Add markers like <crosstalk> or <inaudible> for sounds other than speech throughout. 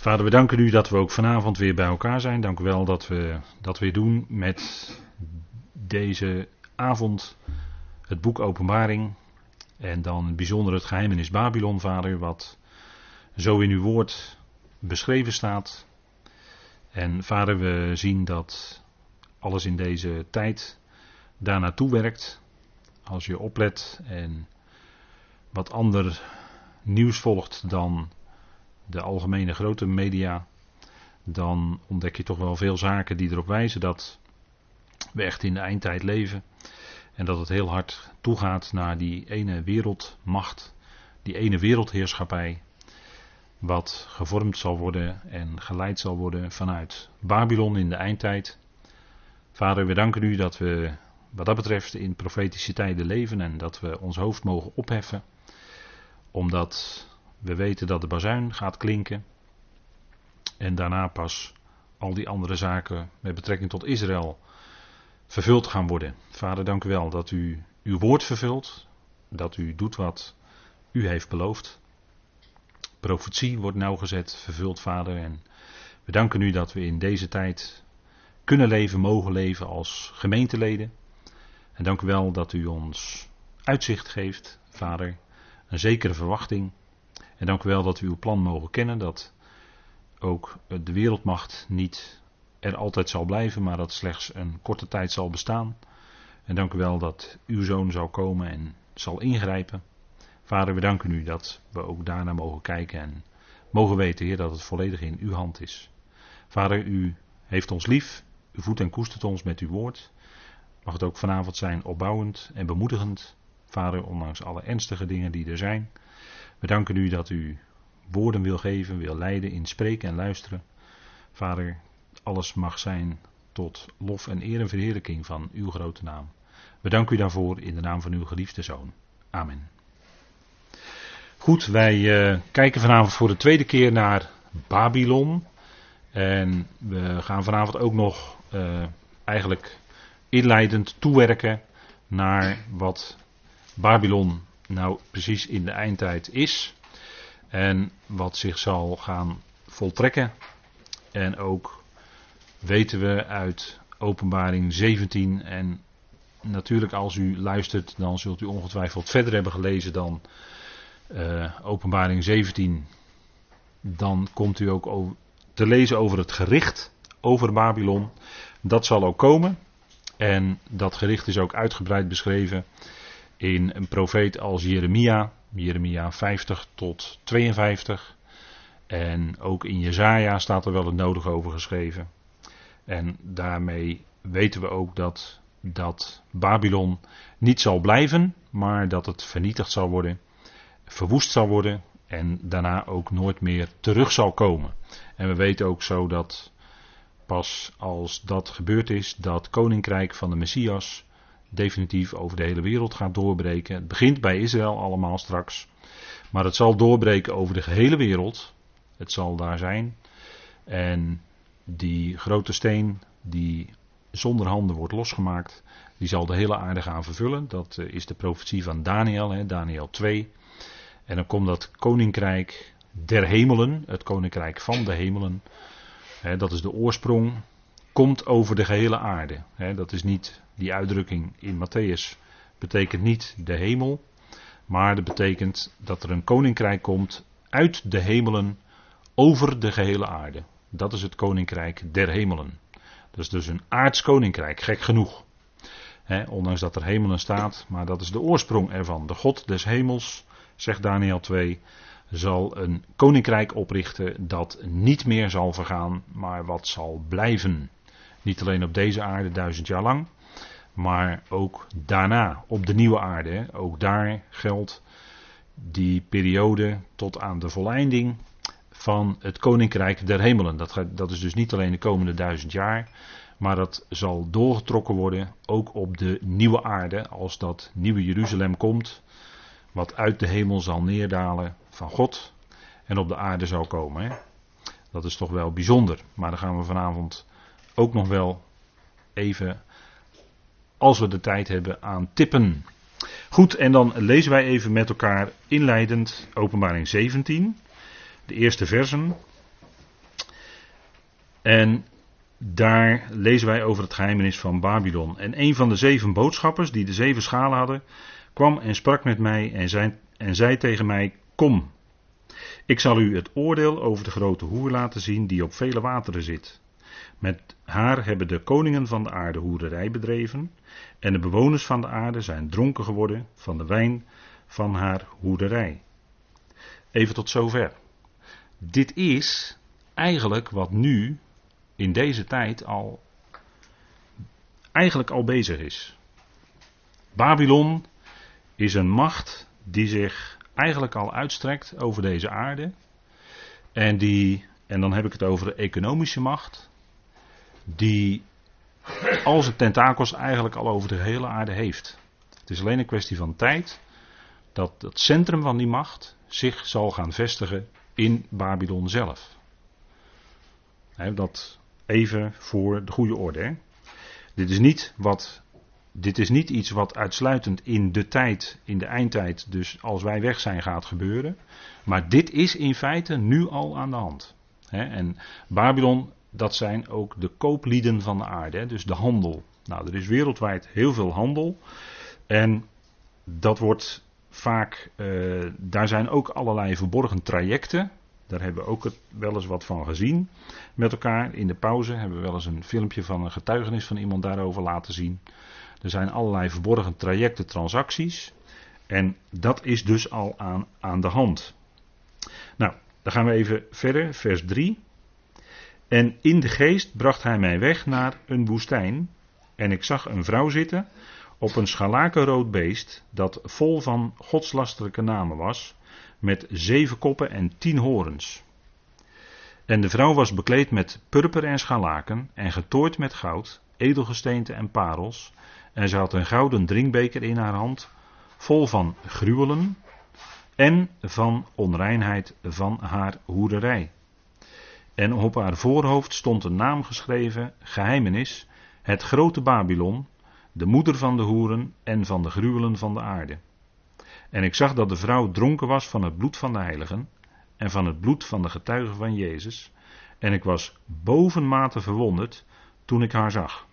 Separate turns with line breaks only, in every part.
Vader, we danken u dat we ook vanavond weer bij elkaar zijn. Dank u wel dat we dat weer doen met deze avond het boek Openbaring. En dan bijzonder het geheimenis Babylon, Vader, wat zo in uw woord beschreven staat. En Vader, we zien dat alles in deze tijd daar naartoe werkt. Als je oplet en wat ander nieuws volgt dan de algemene grote media, dan ontdek je toch wel veel zaken die erop wijzen dat we echt in de eindtijd leven. En dat het heel hard toegaat naar die ene wereldmacht, die ene wereldheerschappij, wat gevormd zal worden en geleid zal worden vanuit Babylon in de eindtijd. Vader, we danken u dat we wat dat betreft in profetische tijden leven en dat we ons hoofd mogen opheffen, omdat we weten dat de bazuin gaat klinken en daarna pas al die andere zaken met betrekking tot Israël vervuld gaan worden. Vader, dank u wel dat u uw woord vervult, dat u doet wat u heeft beloofd. Profetie wordt nauwgezet, vervuld, Vader. En we danken u dat we in deze tijd kunnen leven, mogen leven als gemeenteleden. En dank u wel dat u ons uitzicht geeft, Vader, een zekere verwachting. En dank u wel dat we uw plan mogen kennen, dat ook de wereldmacht niet er altijd zal blijven, maar dat slechts een korte tijd zal bestaan. En dank u wel dat uw zoon zal komen en zal ingrijpen. Vader, we danken u dat we ook daarna mogen kijken en mogen weten, Heer, dat het volledig in uw hand is. Vader, u heeft ons lief, u voedt en koestert ons met uw woord. Mag het ook vanavond zijn opbouwend en bemoedigend. Vader, ondanks alle ernstige dingen die er zijn. We danken u dat u woorden wil geven, wil leiden in spreken en luisteren. Vader, alles mag zijn tot lof en eer en verheerlijking van uw grote naam. We danken u daarvoor in de naam van uw geliefde zoon. Amen. Goed, wij uh, kijken vanavond voor de tweede keer naar Babylon. En we gaan vanavond ook nog uh, eigenlijk inleidend toewerken naar wat Babylon nou precies in de eindtijd is. En wat zich zal gaan voltrekken. En ook weten we uit Openbaring 17. En natuurlijk, als u luistert, dan zult u ongetwijfeld verder hebben gelezen dan uh, Openbaring 17. Dan komt u ook te lezen over het gericht over Babylon. Dat zal ook komen. En dat gericht is ook uitgebreid beschreven in een profeet als Jeremia, Jeremia 50 tot 52. En ook in Jezaja staat er wel het nodige over geschreven. En daarmee weten we ook dat, dat Babylon niet zal blijven, maar dat het vernietigd zal worden, verwoest zal worden en daarna ook nooit meer terug zal komen. En we weten ook zo dat pas als dat gebeurd is, dat koninkrijk van de Messias definitief over de hele wereld gaat doorbreken. Het begint bij Israël allemaal straks. Maar het zal doorbreken over de gehele wereld. Het zal daar zijn. En die grote steen die zonder handen wordt losgemaakt, die zal de hele aarde gaan vervullen. Dat eh, is de profetie van Daniel, hè, Daniel 2. En dan komt dat koninkrijk der hemelen, het koninkrijk van de hemelen. Hè, dat is de oorsprong komt over de gehele aarde. dat is niet die uitdrukking in Matthäus, betekent niet de hemel, maar dat betekent dat er een koninkrijk komt uit de hemelen over de gehele aarde. Dat is het koninkrijk der hemelen. Dat is dus een aards koninkrijk, gek genoeg. ondanks dat er hemelen staat, maar dat is de oorsprong ervan. De God des hemels, zegt Daniel 2, zal een koninkrijk oprichten dat niet meer zal vergaan, maar wat zal blijven. Niet alleen op deze aarde duizend jaar lang, maar ook daarna op de nieuwe aarde. Ook daar geldt die periode tot aan de volleinding van het koninkrijk der hemelen. Dat, dat is dus niet alleen de komende duizend jaar, maar dat zal doorgetrokken worden ook op de nieuwe aarde als dat nieuwe Jeruzalem komt, wat uit de hemel zal neerdalen van God en op de aarde zal komen. Hè? Dat is toch wel bijzonder, maar daar gaan we vanavond ook nog wel even, als we de tijd hebben, aan tippen. Goed, en dan lezen wij even met elkaar inleidend Openbaring 17, de eerste versen. En daar lezen wij over het geheimenis van Babylon. En een van de zeven boodschappers die de zeven schalen hadden, kwam en sprak met mij en zei, en zei tegen mij: Kom, ik zal u het oordeel over de grote hoer laten zien die op vele wateren zit. Met haar hebben de koningen van de aarde hoererij bedreven. En de bewoners van de aarde zijn dronken geworden van de wijn van haar hoerderij. Even tot zover. Dit is eigenlijk wat nu in deze tijd al eigenlijk al bezig is. Babylon is een macht die zich eigenlijk al uitstrekt over deze aarde. En die, en dan heb ik het over de economische macht, die al zijn tentakels eigenlijk al over de hele aarde heeft. Het is alleen een kwestie van tijd dat het centrum van die macht zich zal gaan vestigen in Babylon zelf. dat even voor de goede orde. Dit is niet wat. Dit is niet iets wat uitsluitend in de tijd, in de eindtijd, dus als wij weg zijn, gaat gebeuren. Maar dit is in feite nu al aan de hand. En Babylon dat zijn ook de kooplieden van de aarde, dus de handel. Nou, er is wereldwijd heel veel handel. En dat wordt vaak, uh, daar zijn ook allerlei verborgen trajecten. Daar hebben we ook wel eens wat van gezien met elkaar. In de pauze hebben we wel eens een filmpje van een getuigenis van iemand daarover laten zien. Er zijn allerlei verborgen trajecten, transacties. En dat is dus al aan, aan de hand. Nou, dan gaan we even verder, vers 3. En in de geest bracht hij mij weg naar een woestijn. En ik zag een vrouw zitten op een scharlakenrood beest dat vol van godslastelijke namen was, met zeven koppen en tien horens. En de vrouw was bekleed met purper en scharlaken en getooid met goud, edelgesteente en parels. En ze had een gouden drinkbeker in haar hand, vol van gruwelen en van onreinheid van haar hoerderij. En op haar voorhoofd stond een naam geschreven, geheimenis, het grote Babylon, de moeder van de hoeren en van de gruwelen van de aarde. En ik zag dat de vrouw dronken was van het bloed van de heiligen en van het bloed van de getuigen van Jezus. En ik was bovenmate verwonderd toen ik haar zag.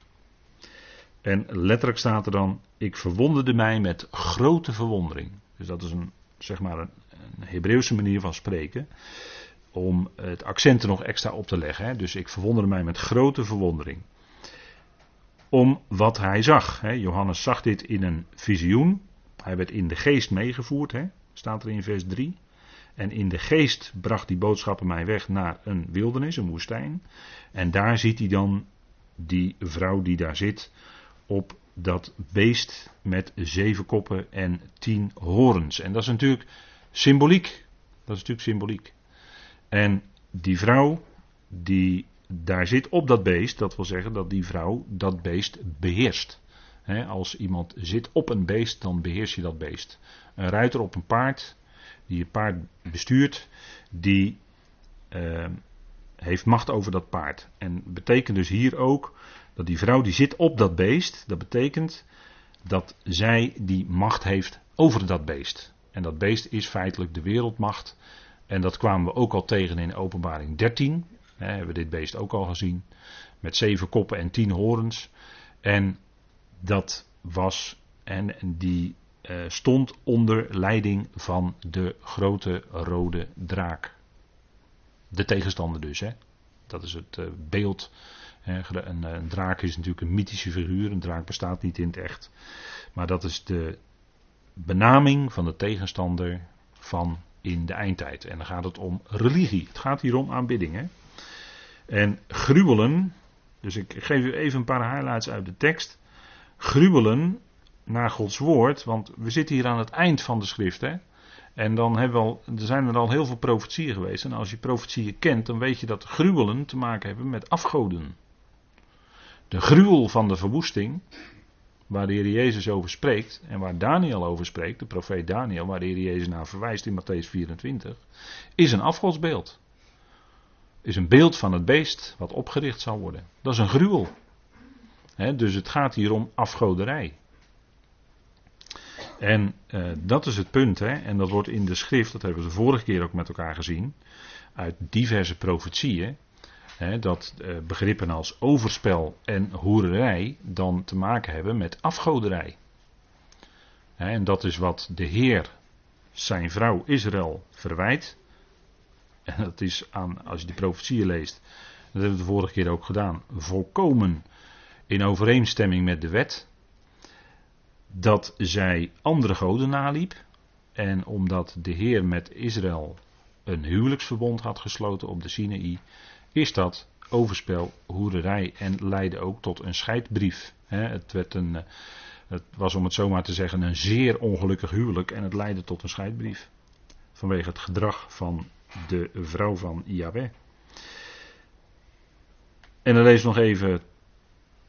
En letterlijk staat er dan, ik verwonderde mij met grote verwondering. Dus dat is een, zeg maar een, een Hebreeuwse manier van spreken om het accent er nog extra op te leggen. Hè. Dus ik verwonderde mij met grote verwondering. Om wat hij zag. Hè. Johannes zag dit in een visioen. Hij werd in de geest meegevoerd, hè. staat er in vers 3. En in de geest bracht die boodschappen mij weg naar een wildernis, een woestijn. En daar ziet hij dan die vrouw die daar zit op dat beest met zeven koppen en tien horens. En dat is natuurlijk symboliek. Dat is natuurlijk symboliek. En die vrouw die daar zit op dat beest, dat wil zeggen dat die vrouw dat beest beheerst. als iemand zit op een beest, dan beheers je dat beest. Een ruiter op een paard, die het paard bestuurt, die uh, heeft macht over dat paard. En betekent dus hier ook dat die vrouw die zit op dat beest, dat betekent dat zij die macht heeft over dat beest. En dat beest is feitelijk de wereldmacht en dat kwamen we ook al tegen in openbaring 13. Hè, hebben we dit beest ook al gezien. Met zeven koppen en tien horens. En dat was, en die uh, stond onder leiding van de grote rode draak. De tegenstander dus, hè. Dat is het uh, beeld. Een, een, draak is natuurlijk een mythische figuur. Een draak bestaat niet in het echt. Maar dat is de benaming van de tegenstander van in de eindtijd. En dan gaat het om religie. Het gaat hier om aanbidding. Hè? En gruwelen, dus ik geef u even een paar highlights uit de tekst. Gruwelen naar Gods woord, want we zitten hier aan het eind van de schrift. Hè? En dan hebben we al, er zijn er al heel veel profetieën geweest. En als je profetieën kent, dan weet je dat gruwelen te maken hebben met afgoden. De gruwel van de verwoesting, waar de Heer Jezus over spreekt en waar Daniel over spreekt, de profeet Daniel, waar de Heer Jezus naar verwijst in Matthäus 24, is een afgodsbeeld. Is een beeld van het beest wat opgericht zal worden. Dat is een gruwel. dus het gaat hier om afgoderij. En uh, dat is het punt, hè? en dat wordt in de schrift, dat hebben we de vorige keer ook met elkaar gezien, uit diverse profetieën, dat eh, begrippen als overspel en hoererij dan te maken hebben met afgoderij. en dat is wat de Heer zijn vrouw Israël verwijt. En dat is aan, als je de profetieën leest, dat hebben we de vorige keer ook gedaan, volkomen in overeenstemming met de wet. Dat zij andere goden naliep. En omdat de Heer met Israël een huwelijksverbond had gesloten op de Sinaï, is dat overspel, hoererij en leidde ook tot een scheidbrief. Het, werd een, eh, het was om het zomaar te zeggen een zeer ongelukkig huwelijk en het leidde tot een scheidbrief. Vanwege het gedrag van de vrouw van Yahweh. En dan lees nog even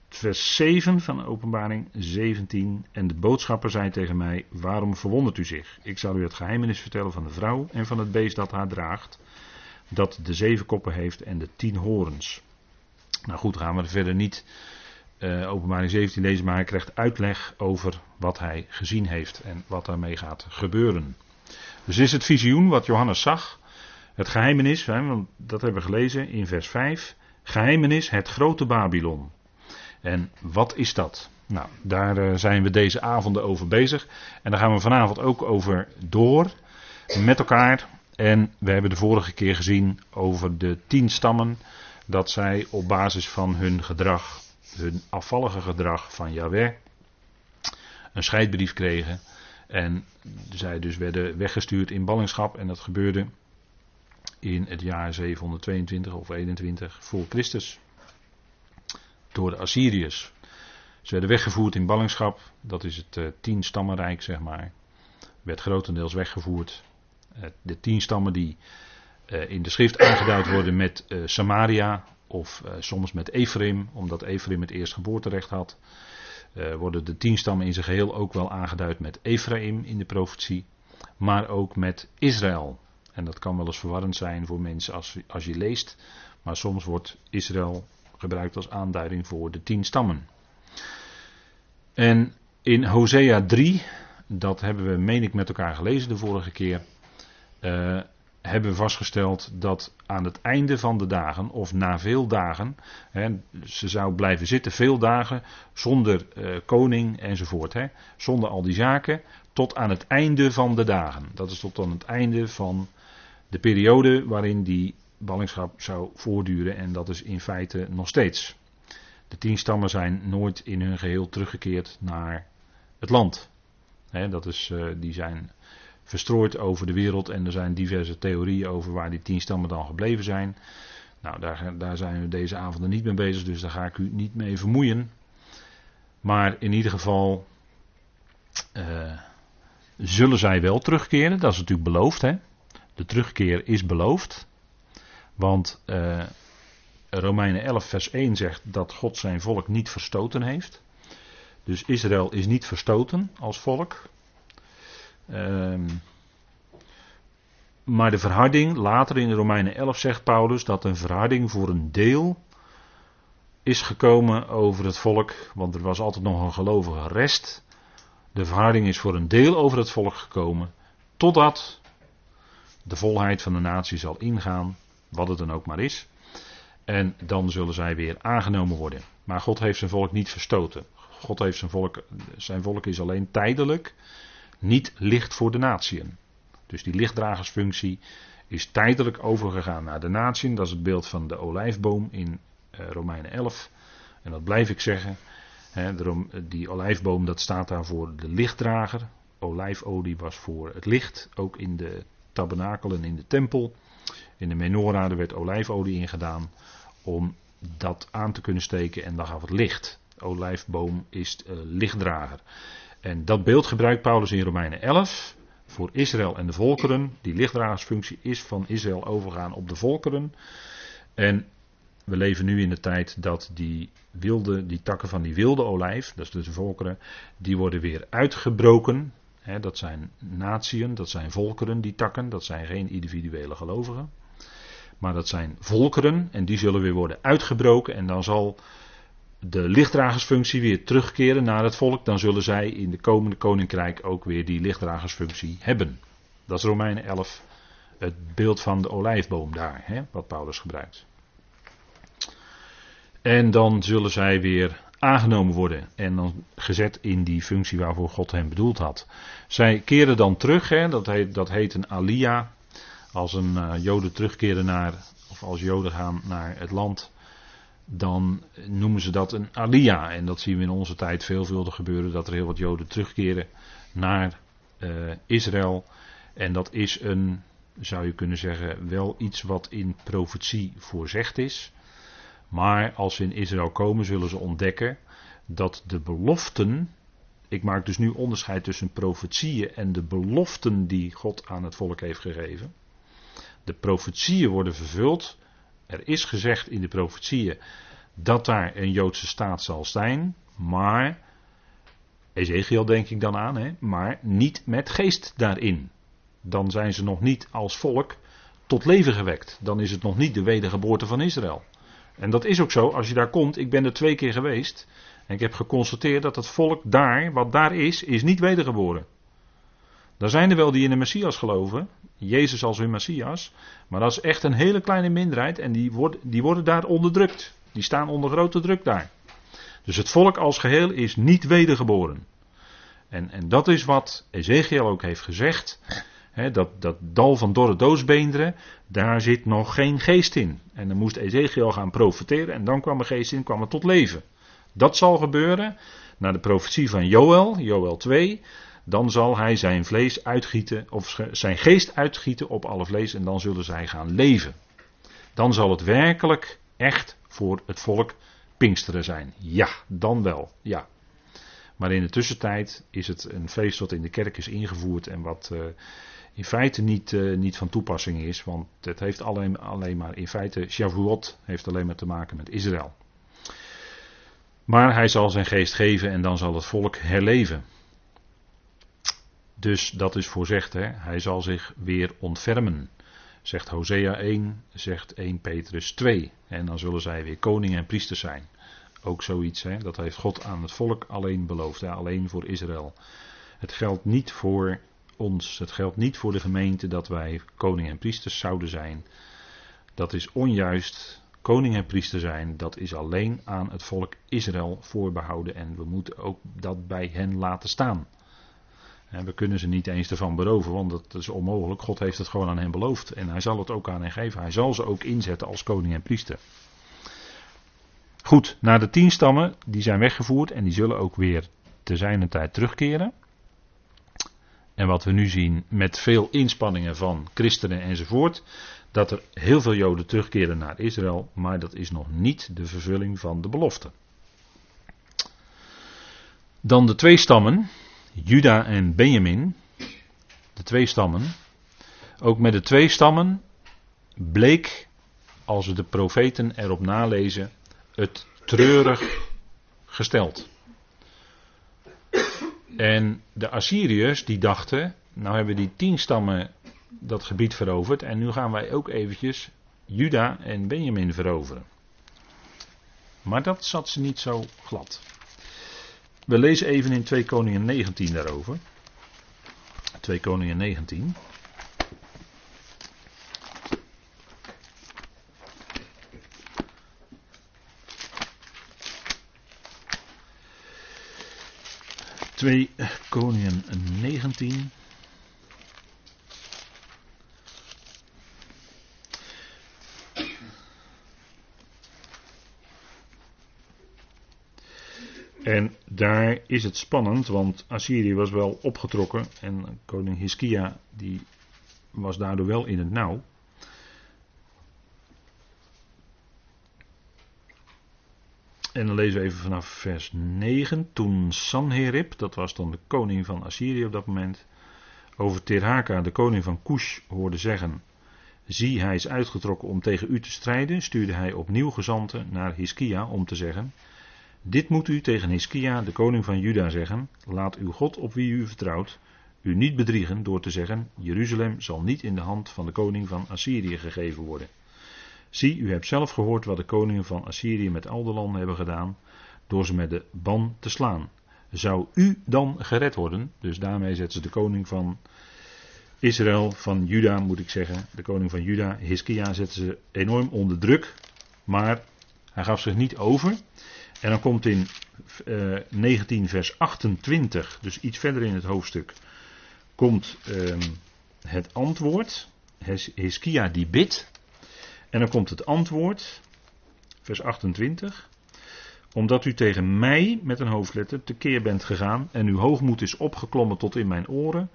vers 7 van openbaring 17. En de boodschapper zei tegen mij, waarom verwondert u zich? Ik zal u het geheimenis vertellen van de vrouw en van het beest dat haar draagt. Dat de zeven koppen heeft en de tien horens. Nou goed, gaan we er verder niet uh, openbaring 17 lezen, maar hij krijgt uitleg over wat hij gezien heeft en wat daarmee gaat gebeuren. Dus is het visioen wat Johannes zag, het geheimenis, hè, want dat hebben we gelezen in vers 5, geheimenis het grote Babylon. En wat is dat? Nou, daar eh, zijn we deze avonden over bezig. En daar gaan we vanavond ook over door met elkaar. En we hebben de vorige keer gezien over de tien stammen. Dat zij op basis van hun gedrag, hun afvallige gedrag van Yahweh, een scheidbrief kregen. En zij dus werden weggestuurd in ballingschap. En dat gebeurde in het jaar 722 of 21 voor Christus door de Assyriërs. Ze werden weggevoerd in ballingschap, dat is het uh, tien stammenrijk zeg maar. Werd grotendeels weggevoerd. Uh, de tien stammen die uh, in de schrift aangeduid worden met Samaria of soms met Ephraim, omdat Ephraim het eerst geboorterecht had. worden de tien stammen in zijn geheel ook wel aangeduid met Ephraim in de profetie, maar ook met Israël. En dat kan wel eens verwarrend zijn voor mensen als, als je leest, maar soms wordt Israël gebruikt als aanduiding voor de tien stammen. En in Hosea 3, dat hebben we, meen ik, met elkaar gelezen de vorige keer, uh, hebben we vastgesteld dat aan het einde van de dagen, of na veel dagen, hè, ze zou blijven zitten veel dagen zonder uh, koning enzovoort, hè, zonder al die zaken, tot aan het einde van de dagen. Dat is tot aan het einde van de periode waarin die ballingschap zou voortduren en dat is in feite nog steeds. De tien stammen zijn nooit in hun geheel teruggekeerd naar het land. dat is, uh, die zijn verstrooid over de wereld en er zijn diverse theorieën over waar die tien stammen dan gebleven zijn. Nou, daar, daar zijn we deze avonden niet mee bezig, dus daar ga ik u niet mee vermoeien. Maar in ieder geval uh, zullen zij wel terugkeren, dat is natuurlijk beloofd. Hè? De terugkeer is beloofd. Want uh, Romeinen 11, vers 1 zegt dat God zijn volk niet verstoten heeft. Dus Israël is niet verstoten als volk. Um, maar de verharding, later in Romeinen 11 zegt Paulus dat een verharding voor een deel is gekomen over het volk, want er was altijd nog een gelovige rest. De verharding is voor een deel over het volk gekomen, totdat de volheid van de natie zal ingaan wat het dan ook maar is. En dan zullen zij weer aangenomen worden. Maar God heeft zijn volk niet verstoten. God heeft zijn volk, zijn volk is alleen tijdelijk niet licht voor de natieën. Dus die lichtdragersfunctie is tijdelijk overgegaan naar de natieën. Dat is het beeld van de olijfboom in uh, Romeinen 11. En dat blijf ik zeggen. Die olijfboom dat staat daar voor de lichtdrager. Olijfolie was voor het licht, ook in de tabernakel en in de tempel. In de menorah werd olijfolie ingedaan om dat aan te kunnen steken en dan gaf het licht. olijfboom is uh, lichtdrager. En dat beeld gebruikt Paulus in Romeinen 11 voor Israël en de volkeren. Die lichtdragersfunctie is van Israël overgaan op de volkeren. En we leven nu in de tijd dat die wilde, die takken van die wilde olijf, dat is dus de volkeren, die worden weer uitgebroken. dat zijn natieën, dat zijn volkeren, die takken, dat zijn geen individuele gelovigen. Maar dat zijn volkeren en die zullen weer worden uitgebroken en dan zal de lichtdragersfunctie weer terugkeren naar het volk. Dan zullen zij in de komende koninkrijk ook weer die lichtdragersfunctie hebben. Dat is Romeinen 11, het beeld van de olijfboom daar, hè, wat Paulus gebruikt. En dan zullen zij weer aangenomen worden en dan gezet in die functie waarvoor God hen bedoeld had. Zij keren dan terug, hè, dat, heet, dat heet een alia. Als een uh, Joden terugkeren naar, of als Joden gaan naar het land, dan noemen ze dat een alia. En dat zien we in onze tijd veelvuldig gebeuren, dat er heel wat Joden terugkeren naar uh, Israël. En dat is een, zou je kunnen zeggen, wel iets wat in profetie voorzegd is. Maar als ze in Israël komen, zullen ze ontdekken dat de beloften. Ik maak dus nu onderscheid tussen profetieën en de beloften die God aan het volk heeft gegeven. De profetieën worden vervuld. Er is gezegd in de profetieën dat daar een Joodse staat zal zijn, maar. Ezekiel denk ik dan aan, hè, maar niet met geest daarin. Dan zijn ze nog niet als volk tot leven gewekt. Dan is het nog niet de wedergeboorte van Israël. En dat is ook zo, als je daar komt, ik ben er twee keer geweest. En ik heb geconstateerd dat het volk daar, wat daar is, is niet wedergeboren. Daar zijn er wel die in de Messias geloven, Jezus als hun Messias, maar dat is echt een hele kleine minderheid en die die worden daar onderdrukt. Die staan onder grote druk daar. Dus het volk als geheel is niet wedergeboren. En, en dat is wat Ezekiel ook heeft gezegd dat, dat dal van dorre doosbeenderen, daar zit nog geen geest in. En dan moest Ezekiel gaan profeteren en dan kwam er geest in, kwam het tot leven. Dat zal gebeuren naar de profetie van Joël, Joël 2. Dan zal hij zijn vlees uitgieten, of zijn geest uitgieten op alle vlees en dan zullen zij gaan leven. Dan zal het werkelijk echt voor het volk Pinksteren zijn. Ja, dan wel. Ja. Maar in de tussentijd is het een feest wat in de kerk is ingevoerd en wat. Uh, in feite niet, uh, niet van toepassing is. Want het heeft alleen, alleen maar in feite, Shavuot heeft alleen maar te maken met Israël. Maar hij zal zijn geest geven en dan zal het volk herleven. Dus dat is voorzegd, hè? hij zal zich weer ontfermen. Zegt Hosea 1, zegt 1 Petrus 2. En dan zullen zij weer koning en priester zijn. Ook zoiets, hè? dat heeft God aan het volk alleen beloofd, alleen voor Israël. Het geldt niet voor ons. Het geldt niet voor de gemeente dat wij koning en priesters zouden zijn. Dat is onjuist. Koning en priester zijn, dat is alleen aan het volk Israël voorbehouden. En we moeten ook dat bij hen laten staan. En we kunnen ze niet eens ervan beroven, want dat is onmogelijk. God heeft het gewoon aan hen beloofd. En hij zal het ook aan hen geven. Hij zal ze ook inzetten als koning en priester. Goed, naar de tien stammen, die zijn weggevoerd en die zullen ook weer te zijner tijd terugkeren. En wat we nu zien met veel inspanningen van christenen enzovoort, dat er heel veel Joden terugkeren naar Israël, maar dat is nog niet de vervulling van de belofte. Dan de twee stammen, Juda en Benjamin, de twee stammen. Ook met de twee stammen bleek, als we de profeten erop nalezen, het treurig gesteld. En de Assyriërs die dachten, nou hebben die tien stammen dat gebied veroverd en nu gaan wij ook eventjes Juda en Benjamin veroveren. Maar dat zat ze niet zo glad. We lezen even in 2 Koningen 19 daarover. 2 Koningen 19. 2 Koningen 19. En daar is het spannend, want Assyrië was wel opgetrokken en koning Hiskia die was daardoor wel in het nauw. En dan lezen we even vanaf vers 9. Toen Sanherib, dat was dan de koning van Assyrië op dat moment, over Terhaka, de koning van Cush, hoorde zeggen: Zie, hij is uitgetrokken om tegen u te strijden, stuurde hij opnieuw gezanten naar Hiskia om te zeggen: Dit moet u tegen Hiskia, de koning van Juda, zeggen: Laat uw God op wie u vertrouwt, u niet bedriegen door te zeggen: Jeruzalem zal niet in de hand van de koning van Assyrië gegeven worden. Zie, u hebt zelf gehoord wat de koningen van Assyrië met al de landen hebben gedaan, door ze met de ban te slaan. Zou u dan gered worden? Dus daarmee zetten ze de koning van Israël, van Juda moet ik zeggen, de koning van Juda, Hiskia, zetten ze enorm onder druk. Maar Hij gaf zich niet over. En dan komt in uh, 19 vers 28, dus iets verder in het hoofdstuk, komt uh, het antwoord. Hiskia die bidt. En dan komt het antwoord, vers 28. Omdat u tegen mij met een hoofdletter tekeer bent gegaan en uw hoogmoed is opgeklommen tot in mijn oren,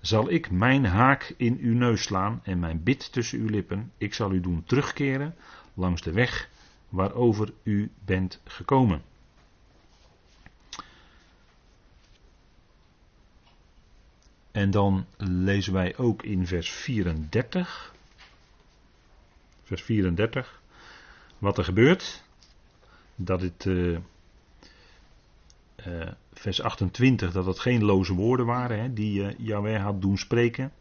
zal ik mijn haak in uw neus slaan en mijn bid tussen uw lippen. Ik zal u doen terugkeren langs de weg waarover u bent gekomen. En dan lezen wij ook in vers 34. Vers 34. Wat er gebeurt. Dat het. Uh, uh, vers 28. Dat het geen loze woorden waren. Hè, die uh, had doen spreken.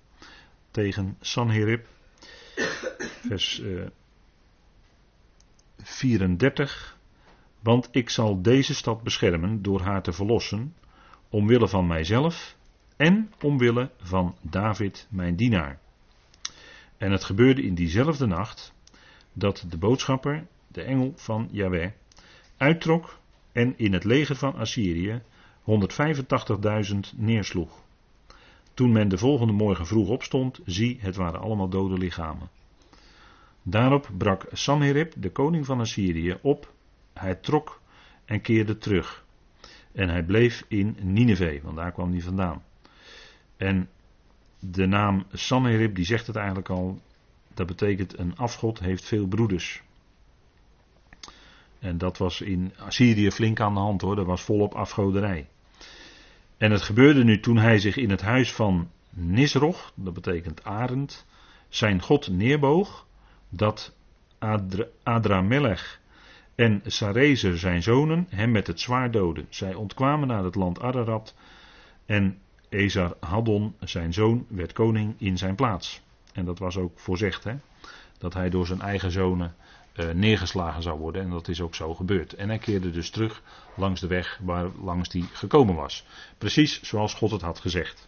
Tegen Sanherib. Vers 34. Want ik zal deze stad beschermen door haar te verlossen. Omwille van mijzelf en omwille van David, mijn dienaar. En het gebeurde in diezelfde nacht dat de boodschapper, de engel van Yahweh, uittrok en in het leger van Assyrië 185.000 neersloeg. Toen men de volgende morgen vroeg opstond, zie, het waren allemaal dode lichamen. Daarop brak Sanherib, de koning van Assyrië, op. Hij trok en keerde terug. En hij bleef in Nineveh, want daar kwam hij vandaan. En de naam Sanherib, die zegt het eigenlijk al. Dat betekent een afgod heeft veel broeders. En dat was in Assyrië flink aan de hand hoor. Dat was volop afgoderij. En het gebeurde nu toen hij zich in het huis van Nisroch, dat betekent arend, zijn god neerboog. Dat Adra Adramelech en Sarezer zijn zonen hem met het zwaar doden. Zij ontkwamen naar het land Ararat. En Ezar Haddon, zijn zoon, werd koning in zijn plaats. En dat was ook voorzegd, hè? dat hij door zijn eigen zonen uh, neergeslagen zou worden. En dat is ook zo gebeurd. En hij keerde dus terug langs de weg waar langs hij gekomen was. Precies zoals God het had gezegd.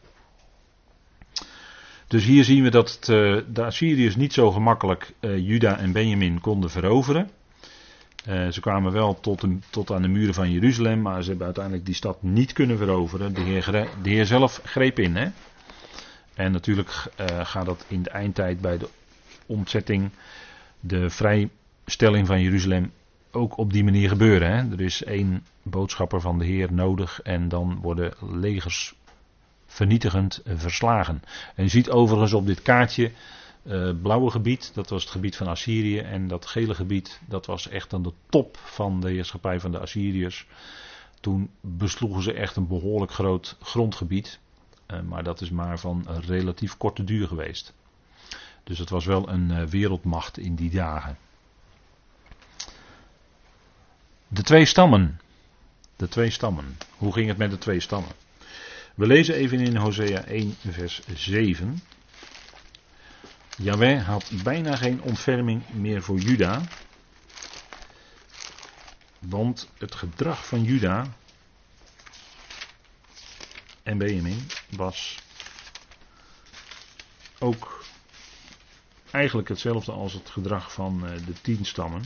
Dus hier zien we dat uh, de Assyriërs niet zo gemakkelijk uh, Juda en Benjamin konden veroveren. Uh, ze kwamen wel tot, tot, aan de muren van Jeruzalem, maar ze hebben uiteindelijk die stad niet kunnen veroveren. De Heer, zelf greep in. Hè? En natuurlijk gaat dat in de eindtijd bij de ontzetting, de vrijstelling van Jeruzalem, ook op die manier gebeuren. Hè? Er is één boodschapper van de Heer nodig en dan worden legers vernietigend verslagen. En je ziet overigens op dit kaartje uh, blauwe gebied, dat was het gebied van Assyrië. En dat gele gebied, dat was echt aan de top van de heerschappij van de Assyriërs. Toen besloegen ze echt een behoorlijk groot grondgebied. Uh, maar dat is maar van relatief korte duur geweest. Dus het was wel een wereldmacht in die dagen. De twee stammen. De twee stammen. Hoe ging het met de twee stammen? We lezen even in Hosea 1, vers 7. Jaweh had bijna geen ontferming meer voor Juda. Want het gedrag van Juda en Benjamin was ook eigenlijk hetzelfde als het gedrag van eh, de tien stammen.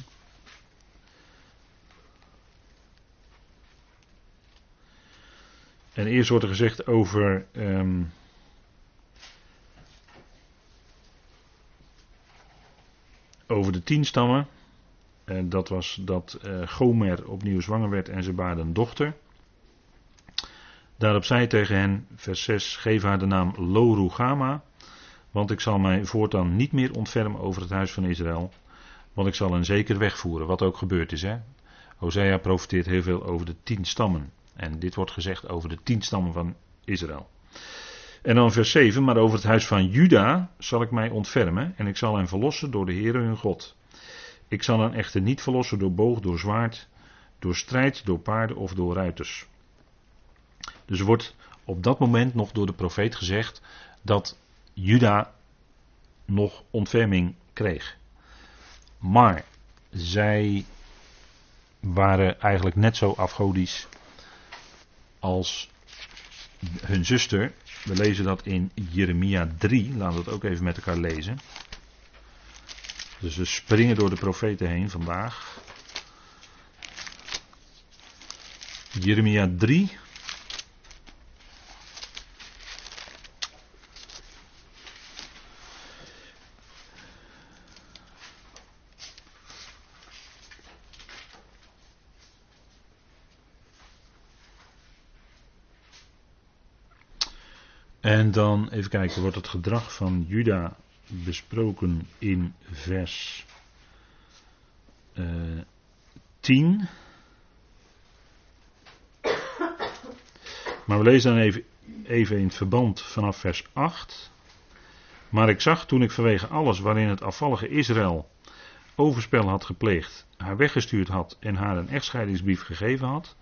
En eerst wordt er gezegd over um, over de tien stammen. En dat was dat uh, Gomer opnieuw zwanger werd en ze baarden een dochter. Daarop zei tegen hen, vers 6, geef haar de naam Lorugama, want ik zal mij voortaan niet meer ontfermen over het huis van Israël, want ik zal hen zeker wegvoeren, wat ook gebeurd is. Hè? Hosea profiteert heel veel over de tien stammen. En dit wordt gezegd over de tien stammen van Israël. En dan vers 7, maar over het huis van Juda zal ik mij ontfermen en ik zal hen verlossen door de Heere hun God. Ik zal hen echter niet verlossen door boog, door zwaard, door strijd, door paarden of door ruiters. Dus er wordt op dat moment nog door de profeet gezegd dat Juda nog ontferming kreeg. Maar zij waren eigenlijk net zo afgodisch als hun zuster. We lezen dat in Jeremia 3. Laten we dat ook even met elkaar lezen. Dus we springen door de profeten heen vandaag. Jeremia 3, En dan even kijken, wordt het gedrag van Juda besproken in vers uh, 10. Maar we lezen dan even, even in het verband vanaf vers 8. Maar ik zag toen ik vanwege alles waarin het afvallige Israël overspel had gepleegd, haar weggestuurd had en haar een echtscheidingsbrief gegeven had,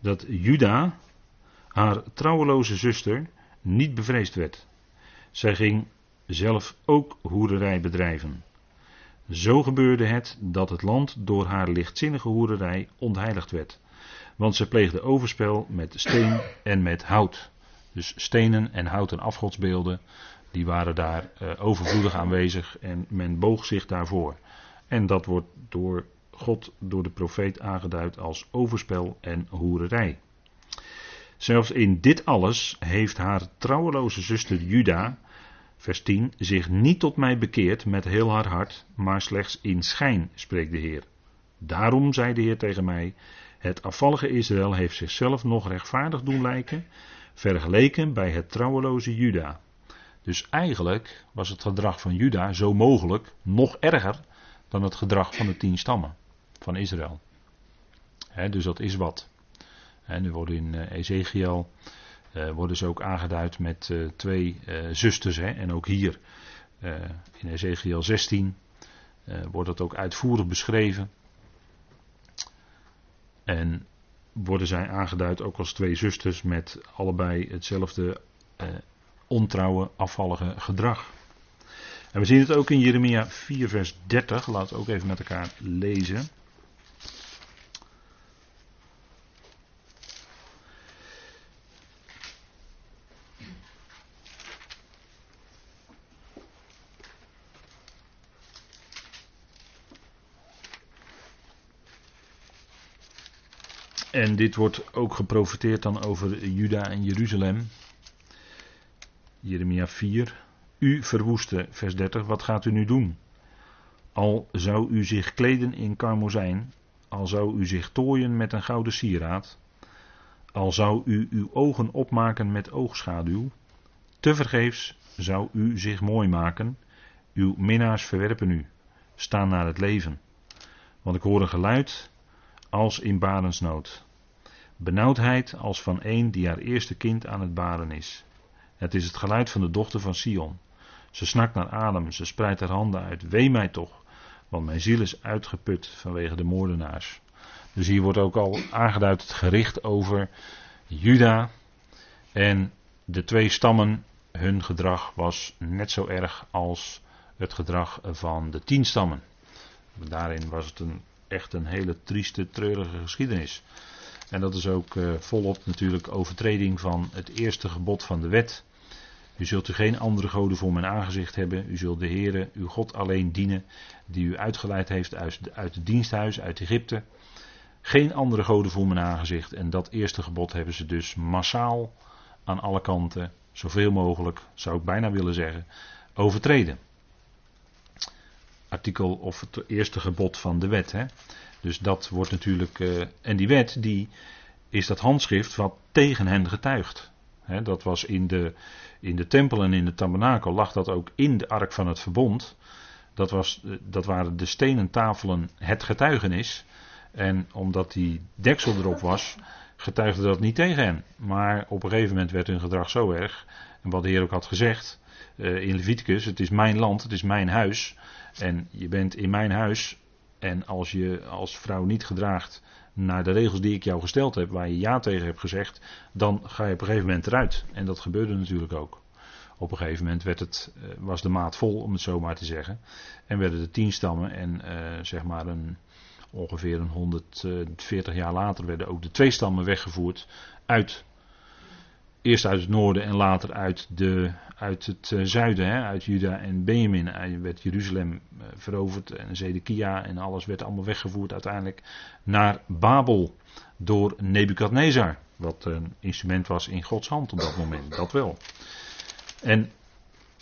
dat Juda, haar trouweloze zuster, niet bevreesd werd. Zij ging zelf ook hoererij bedrijven. Zo gebeurde het dat het land door haar lichtzinnige hoererij ontheiligd werd. Want ze pleegde overspel met steen en met hout. Dus stenen en houten afgodsbeelden, die waren daar uh, overvloedig aanwezig en men boog zich daarvoor. En dat wordt door God, door de profeet aangeduid als overspel en hoererij. Zelfs in dit alles heeft haar trouweloze zuster Juda, vers 10, zich niet tot mij bekeerd met heel haar hart, maar slechts in schijn, spreekt de Heer. Daarom zei de Heer tegen mij, het afvallige Israël heeft zichzelf nog rechtvaardig doen lijken, vergeleken bij het trouweloze Juda. Dus eigenlijk was het gedrag van Juda zo mogelijk nog erger dan het gedrag van de tien stammen van Israël. dus dat is wat. En nu worden in uh, Ezekiel uh, worden ze ook aangeduid met uh, twee zusters. Hè, en ook hier in Ezekiel 16 wordt dat ook uitvoerig beschreven. En worden zij aangeduid ook als twee zusters met allebei hetzelfde ontrouwe, afvallige gedrag. En we zien het ook in Jeremia 4, vers 30. Laten we ook even met elkaar lezen. En dit wordt ook geprofiteerd dan over Juda en Jeruzalem. Jeremia 4. U verwoeste, vers 30, wat gaat u nu doen? Al zou u zich kleden in karmozijn, al zou u zich tooien met een gouden sieraad, al zou u uw ogen opmaken met oogschaduw, tevergeefs zou u zich mooi maken, uw minnaars verwerpen u, staan naar het leven. Want ik hoor een geluid als in barensnood. Benauwdheid als van een die haar eerste kind aan het baren is. Het is het geluid van de dochter van Sion. Ze snakt naar adem, ze spreidt haar handen uit. Wee mij toch, want mijn ziel is uitgeput vanwege de moordenaars. Dus hier wordt ook al aangeduid het gericht over Juda. En de twee stammen, hun gedrag was net zo erg als het gedrag van de tien stammen. Daarin was het een, echt een hele trieste, treurige geschiedenis. En dat is ook uh, volop natuurlijk overtreding van het eerste gebod van de wet. U zult u geen andere goden voor mijn aangezicht hebben. U zult de Heere, uw God alleen dienen, die u uitgeleid heeft uit, uit het diensthuis, uit Egypte. Geen andere goden voor mijn aangezicht. En dat eerste gebod hebben ze dus massaal aan alle kanten, zoveel mogelijk, zou ik bijna willen zeggen, overtreden. Artikel of het eerste gebod van de wet. Hè. Dus dat wordt natuurlijk. Uh, en die wet, die is dat handschrift wat tegen hen getuigt. He, dat was in de, in de tempel en in de tabernakel, lag dat ook in de ark van het verbond. Dat, was, eh, dat waren de stenen tafelen het getuigenis. En omdat die deksel erop was, getuigde dat niet tegen hen. Maar op een gegeven moment werd hun gedrag zo erg. En wat de Heer ook had gezegd in Leviticus: Het is mijn land, het is mijn huis. En je bent in mijn huis en als je als vrouw niet gedraagt naar de regels die ik jou gesteld heb, waar je ja tegen hebt gezegd, dan ga je op een gegeven moment eruit. En dat gebeurde natuurlijk ook. Op een gegeven moment werd het, eh, was de maat vol, om het zo maar te zeggen. En werden de tien stammen en uh, zeg maar een, ongeveer een 140 jaar later werden ook de twee stammen weggevoerd uit eerst uit het noorden en later uit, de, uit het eh, zuiden, hè, uit Juda en Benjamin, werd Jeruzalem eh, veroverd en Zedekia en alles werd allemaal weggevoerd uiteindelijk naar Babel door Nebukadnezar. Wat een instrument was in Gods hand op dat moment, dat wel. En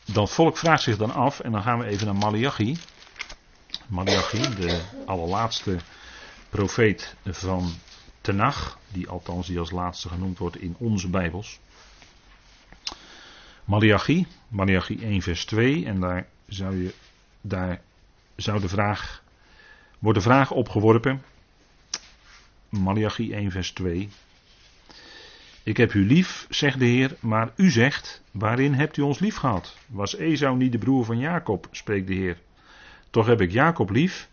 dat volk vraagt zich dan af, en dan gaan we even naar Malachi. Malachi, de allerlaatste profeet van Tenach, die althans die als laatste genoemd wordt in onze Bijbels. Malachi, Malachi 1 vers 2 en daar zou, je, daar zou de vraag, wordt de vraag opgeworpen. Malachi 1 vers 2. Ik heb u lief, zegt de Heer, maar u zegt, waarin hebt u ons lief gehad? Was Esau niet de broer van Jacob, spreekt de Heer. Toch heb ik Jacob lief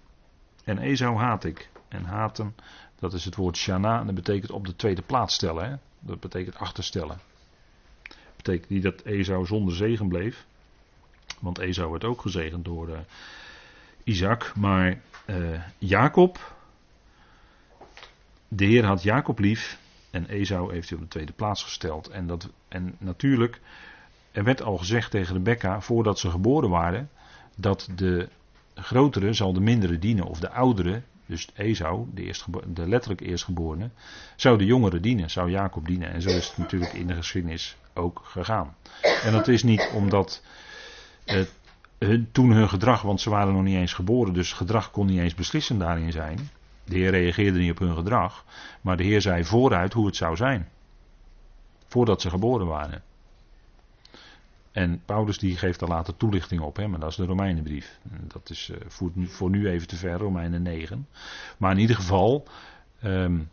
en Esau haat ik. En haten, dat is het woord shana en dat betekent op de tweede plaats stellen. Hè? Dat betekent achterstellen. Betekent niet dat Esau zonder zegen bleef. Want Esau werd ook gezegend door uh, Isaac. Maar uh, Jacob, de Heer had Jacob lief en Esau heeft hij op de tweede plaats gesteld. En, dat, en natuurlijk, er werd al gezegd tegen Rebecca, voordat ze geboren waren, dat de grotere zal de mindere dienen, of de oudere, dus Esau, de, de letterlijk eerstgeborene, zou de jongere dienen, zou Jacob dienen. En zo is het natuurlijk in de geschiedenis ook gegaan. En dat is niet omdat hun, toen hun gedrag, want ze waren nog niet eens geboren, dus gedrag kon niet eens beslissend daarin zijn. De Heer reageerde niet op hun gedrag, maar de Heer zei vooruit hoe het zou zijn. Voordat ze geboren waren. En Paulus die geeft daar later toelichting op, hè, maar dat is de Romeinenbrief. Dat is uh, voor, nu even te ver, Romeinen 9. Maar in ieder geval um,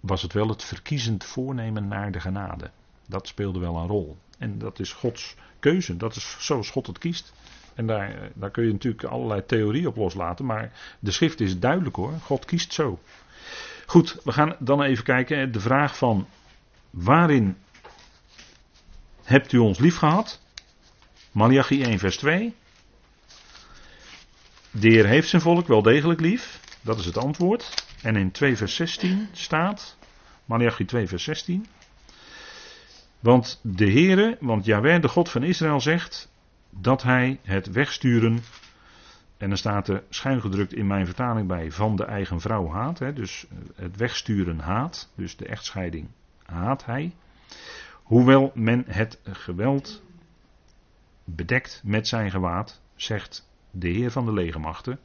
was het wel het verkiezend voornemen naar de genade. Dat speelde wel een rol. En dat is Gods keuze, dat is zoals God het kiest. En daar, eh, daar kun je natuurlijk allerlei theorieën op loslaten, maar de schrift is duidelijk hoor. God kiest zo. Goed, we gaan dan even kijken. De vraag van waarin hebt u ons lief gehad? Malachi 1 vers 2. De Heer heeft zijn volk wel degelijk lief. Dat is het antwoord. En in 2 vers 16 staat, Malachi 2 vers 16. Want de Heere, want Jahweh, de God van Israël, zegt: dat hij het wegsturen, en dan staat er schuin gedrukt in mijn vertaling bij, van de eigen vrouw haat. Hè, dus het wegsturen haat, dus de echtscheiding haat hij. Hoewel men het geweld bedekt met zijn gewaad, zegt de Heer van de legermachten.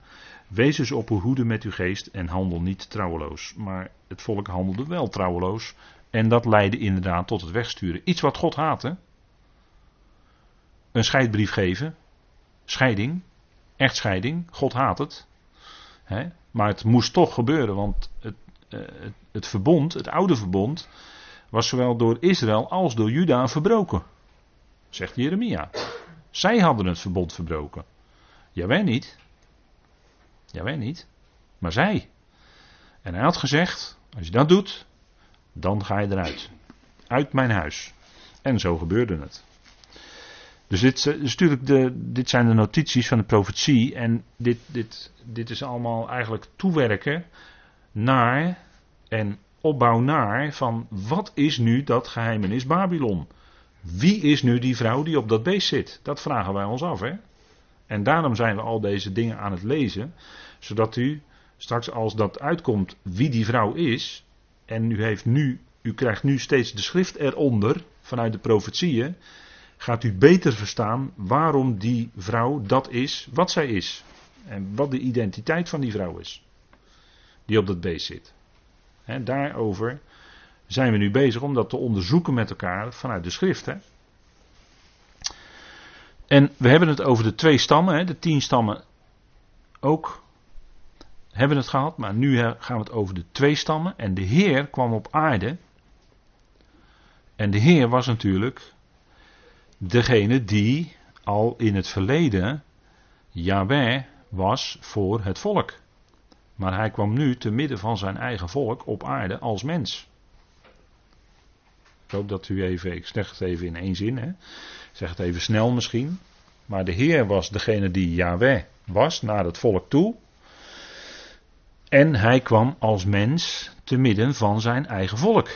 Wees dus op uw hoede met uw geest en handel niet trouweloos. Maar het volk handelde wel trouweloos. En dat leidde inderdaad tot het wegsturen. Iets wat God haatte een scheidbrief geven. Scheiding. Echtscheiding. God haat het. Maar het moest toch gebeuren, want het, uh, het, het, verbond, het oude verbond, was zowel door Israël als door Juda verbroken. Zegt Jeremia. Zij hadden het verbond verbroken. wij niet. wij niet. Maar zij. En hij had gezegd: als je dat doet, dan ga je eruit. Uit mijn huis. En zo gebeurde het. Dus dit, is natuurlijk de, dit zijn de notities van de profetie. En dit, dit, dit is allemaal eigenlijk toewerken naar en opbouw naar van wat is nu dat geheimenis Babylon? Wie is nu die vrouw die op dat beest zit? Dat vragen wij ons af. Hè? En daarom zijn we al deze dingen aan het lezen. Zodat u straks als dat uitkomt wie die vrouw is. En u, heeft nu, u krijgt nu steeds de schrift eronder vanuit de profetieën gaat u beter verstaan waarom die vrouw dat is wat zij is. En wat de identiteit van die vrouw is. Die op dat beest zit. He, daarover zijn we nu bezig om dat te onderzoeken met elkaar vanuit de schrift. En we hebben het over de twee stammen, de tien stammen ook hebben het gehad, maar nu gaan we het over de twee stammen. En de Heer kwam op aarde. En de Heer was natuurlijk degene die al in het verleden Yahweh was voor het volk. Maar hij kwam nu te midden van zijn eigen volk op aarde als mens. Ik hoop dat u even, ik zeg het even in één zin, hè. ik zeg het even snel misschien. Maar de Heer was degene die Yahweh was naar het volk toe. En hij kwam als mens te midden van zijn eigen volk.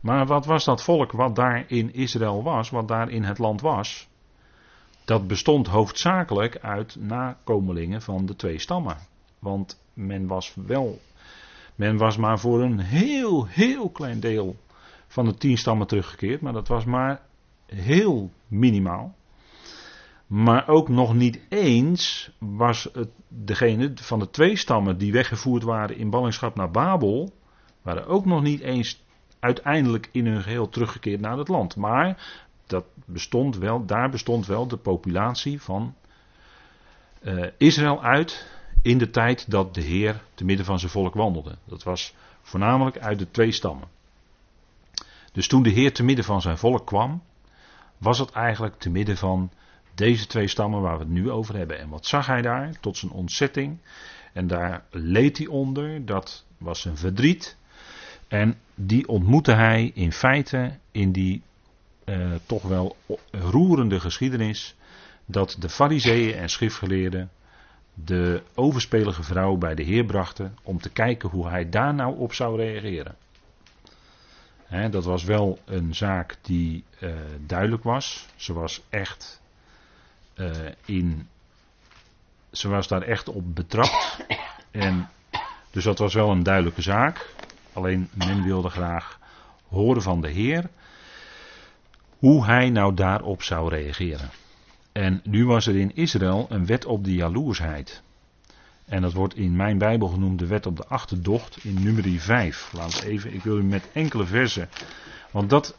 Maar wat was dat volk wat daar in Israël was, wat daar in het land was? Dat bestond hoofdzakelijk uit nakomelingen van de twee stammen. Want men was wel, men was maar voor een heel, heel klein deel van de tien stammen teruggekeerd, maar dat was maar heel minimaal. Maar ook nog niet eens was het degene van de twee stammen die weggevoerd waren in ballingschap naar Babel, waren ook nog niet eens uiteindelijk in hun geheel teruggekeerd naar het land. Maar dat bestond wel, daar bestond wel de populatie van uh, Israël uit in de tijd dat de Heer te midden van zijn volk wandelde. Dat was voornamelijk uit de twee stammen. Dus toen de Heer te midden van zijn volk kwam, was het eigenlijk te midden van deze twee stammen waar we het nu over hebben. En wat zag hij daar? Tot zijn ontzetting. En daar leed hij onder. Dat was een verdriet. En die ontmoette hij in feite in die eh, toch wel roerende geschiedenis. Dat de fariseeën en schriftgeleerden de overspelige vrouw bij de Heer brachten. Om te kijken hoe hij daar nou op zou reageren. dat was wel een zaak die uh, duidelijk was. Ze was echt uh, in. Ze was daar echt op betrapt. En, dus dat was wel een duidelijke zaak. Alleen men wilde graag horen van de Heer. Hoe hij nou daarop zou reageren. En nu was er in Israël een wet op de jaloersheid. En dat wordt in mijn Bijbel genoemd de wet op de achterdocht in nummer 5. Laat even, ik wil u met enkele versen. Want dat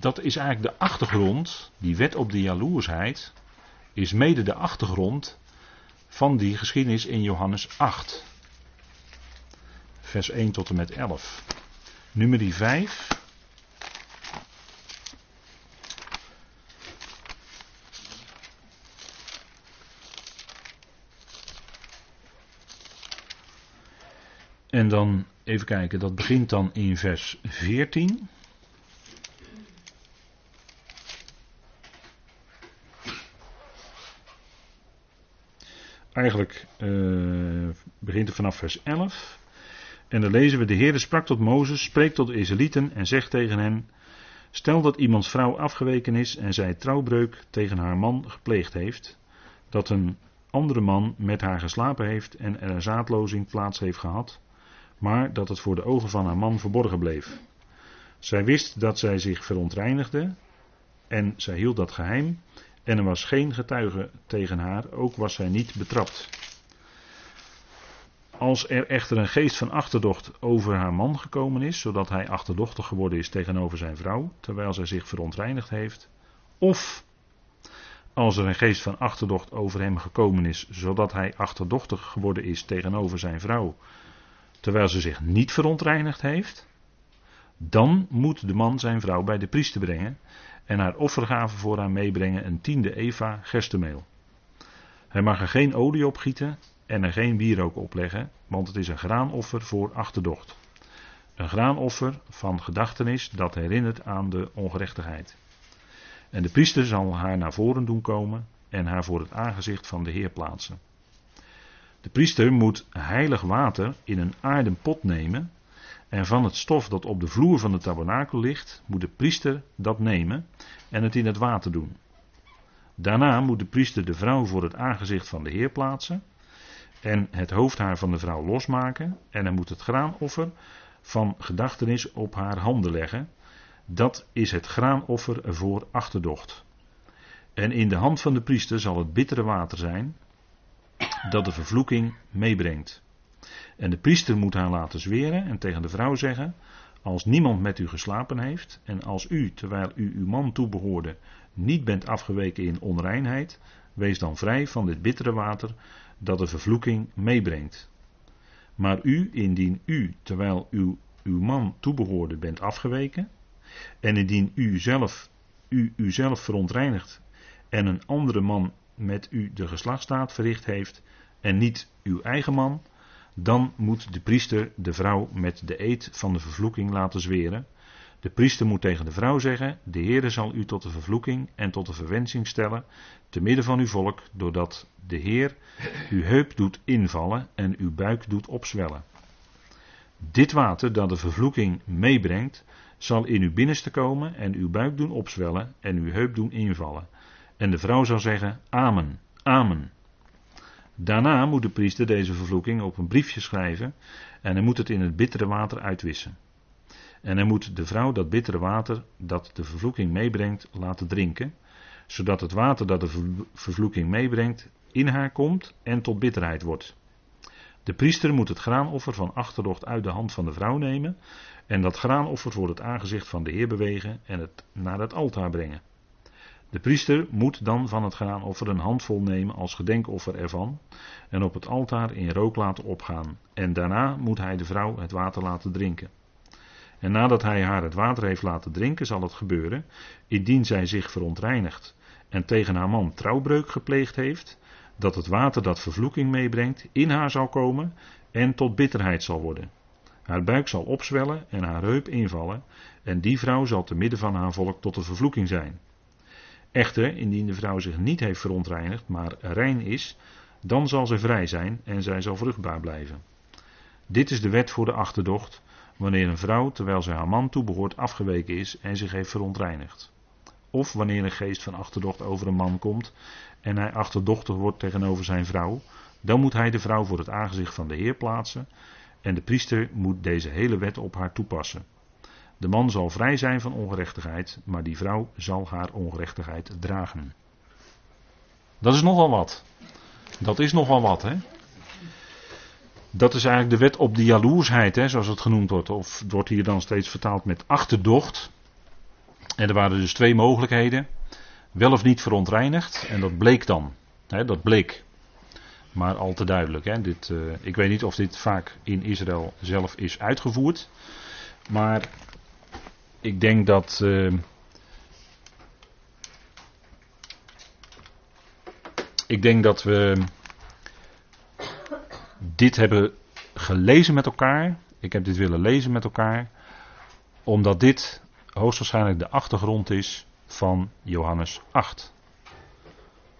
dat is eigenlijk de achtergrond, die wet op de jaloersheid, is mede de achtergrond van die geschiedenis in Johannes 8. Vers 1 tot en met 11. Nummer 5. En dan even kijken, dat begint dan in vers 14. Eigenlijk uh, begint het vanaf vers 11. En dan lezen we: De Heer sprak tot Mozes, spreekt tot de Israëlieten en zegt tegen hen: Stel dat iemands vrouw afgeweken is en zij trouwbreuk tegen haar man gepleegd heeft, dat een andere man met haar geslapen heeft en er een zaadlozing plaats heeft gehad, maar dat het voor de ogen van haar man verborgen bleef. Zij wist dat zij zich verontreinigde en zij hield dat geheim en er was geen getuige tegen haar, ook was zij niet betrapt. Als er echter een geest van achterdocht over haar man gekomen is, zodat hij achterdochtig geworden is tegenover zijn vrouw, terwijl zij zich verontreinigd heeft, of als er een geest van achterdocht over hem gekomen is, zodat hij achterdochtig geworden is tegenover zijn vrouw, terwijl ze zich niet verontreinigd heeft, dan moet de man zijn vrouw bij de priester brengen en haar offergave voor haar meebrengen een tiende eva gerstemeel. Hij mag er geen olie op gieten en er geen wierook opleggen, want het is een graanoffer voor achterdocht. Een graanoffer van gedachtenis dat herinnert aan de ongerechtigheid. En de priester zal haar naar voren doen komen en haar voor het aangezicht van de Heer plaatsen. De priester moet heilig water in een aarden pot nemen en van het stof dat op de vloer van de tabernakel ligt, moet de priester dat nemen en het in het water doen. Daarna moet de priester de vrouw voor het aangezicht van de Heer plaatsen en het hoofdhaar van de vrouw losmaken en hij moet het graanoffer van gedachtenis op haar handen leggen. Dat is het graanoffer voor achterdocht. En in de hand van de priester zal het bittere water zijn dat de vervloeking meebrengt. En de priester moet haar laten zweren en tegen de vrouw zeggen: Als niemand met u geslapen heeft, en als u, terwijl u uw man toebehoorde, niet bent afgeweken in onreinheid, wees dan vrij van dit bittere water dat de vervloeking meebrengt. Maar u, indien u, terwijl u uw man toebehoorde, bent afgeweken, en indien u zelf, u uzelf verontreinigt en een andere man met u de geslachtstaat verricht heeft, en niet uw eigen man, dan moet de priester de vrouw met de eed van de vervloeking laten zweren. De priester moet tegen de vrouw zeggen: De Heere zal u tot de vervloeking en tot de verwensing stellen, te midden van uw volk, doordat de Heer uw heup doet invallen en uw buik doet opzwellen. Dit water dat de vervloeking meebrengt, zal in uw binnenste komen en uw buik doen opzwellen en uw heup doen invallen. En de vrouw zal zeggen: Amen, Amen. Daarna moet de priester deze vervloeking op een briefje schrijven en hij moet het in het bittere water uitwissen. En hij moet de vrouw dat bittere water dat de vervloeking meebrengt laten drinken, zodat het water dat de vervloeking meebrengt in haar komt en tot bitterheid wordt. De priester moet het graanoffer van achterdocht uit de hand van de vrouw nemen en dat graanoffer voor het aangezicht van de Heer bewegen en het naar het altaar brengen. De priester moet dan van het graanoffer een handvol nemen als gedenkoffer ervan en op het altaar in rook laten opgaan. En daarna moet hij de vrouw het water laten drinken. En nadat hij haar het water heeft laten drinken, zal het gebeuren, indien zij zich verontreinigt en tegen haar man trouwbreuk gepleegd heeft, dat het water dat vervloeking meebrengt in haar zal komen en tot bitterheid zal worden. Haar buik zal opzwellen en haar heup invallen, en die vrouw zal te midden van haar volk tot de vervloeking zijn. Echter, indien de vrouw zich niet heeft verontreinigd, maar rein is, dan zal ze vrij zijn en zij zal vruchtbaar blijven. Dit is de wet voor de achterdocht, wanneer een vrouw, terwijl zij haar man toebehoort, afgeweken is en zich heeft verontreinigd. Of wanneer een geest van achterdocht over een man komt en hij achterdochtig wordt tegenover zijn vrouw, dan moet hij de vrouw voor het aangezicht van de Heer plaatsen en de priester moet deze hele wet op haar toepassen. De man zal vrij zijn van ongerechtigheid, maar die vrouw zal haar ongerechtigheid dragen. Dat is nogal wat. Dat is nogal wat, hè? Dat is eigenlijk de wet op de jaloersheid, hè, zoals het genoemd wordt. Of wordt hier dan steeds vertaald met achterdocht. En er waren dus twee mogelijkheden. Wel of niet verontreinigd. En dat bleek dan. Hè, dat bleek. Maar al te duidelijk. Hè. Dit, uh, ik weet niet of dit vaak in Israël zelf is uitgevoerd. Maar ik denk dat. Uh, ik denk dat we dit hebben gelezen met elkaar. Ik heb dit willen lezen met elkaar. Omdat dit hoogstwaarschijnlijk de achtergrond is van Johannes 8.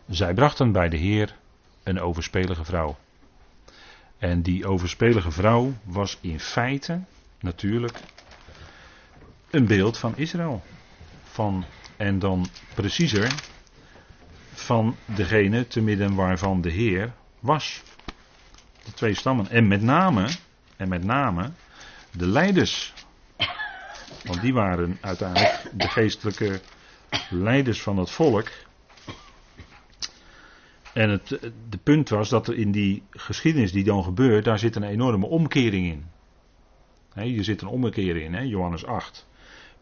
Zij brachten bij de Heer een overspelige vrouw. En die overspelige vrouw was in feite natuurlijk een beeld van Israël. Van, en dan preciezer van degene te midden waarvan de Heer was. De twee stammen. En met name, en met name de leiders. Want die waren uiteindelijk de geestelijke leiders van het volk. En het de punt was dat er in die geschiedenis die dan gebeurt, daar zit een enorme omkering in. He, hier zit een omkering in, he, Johannes 8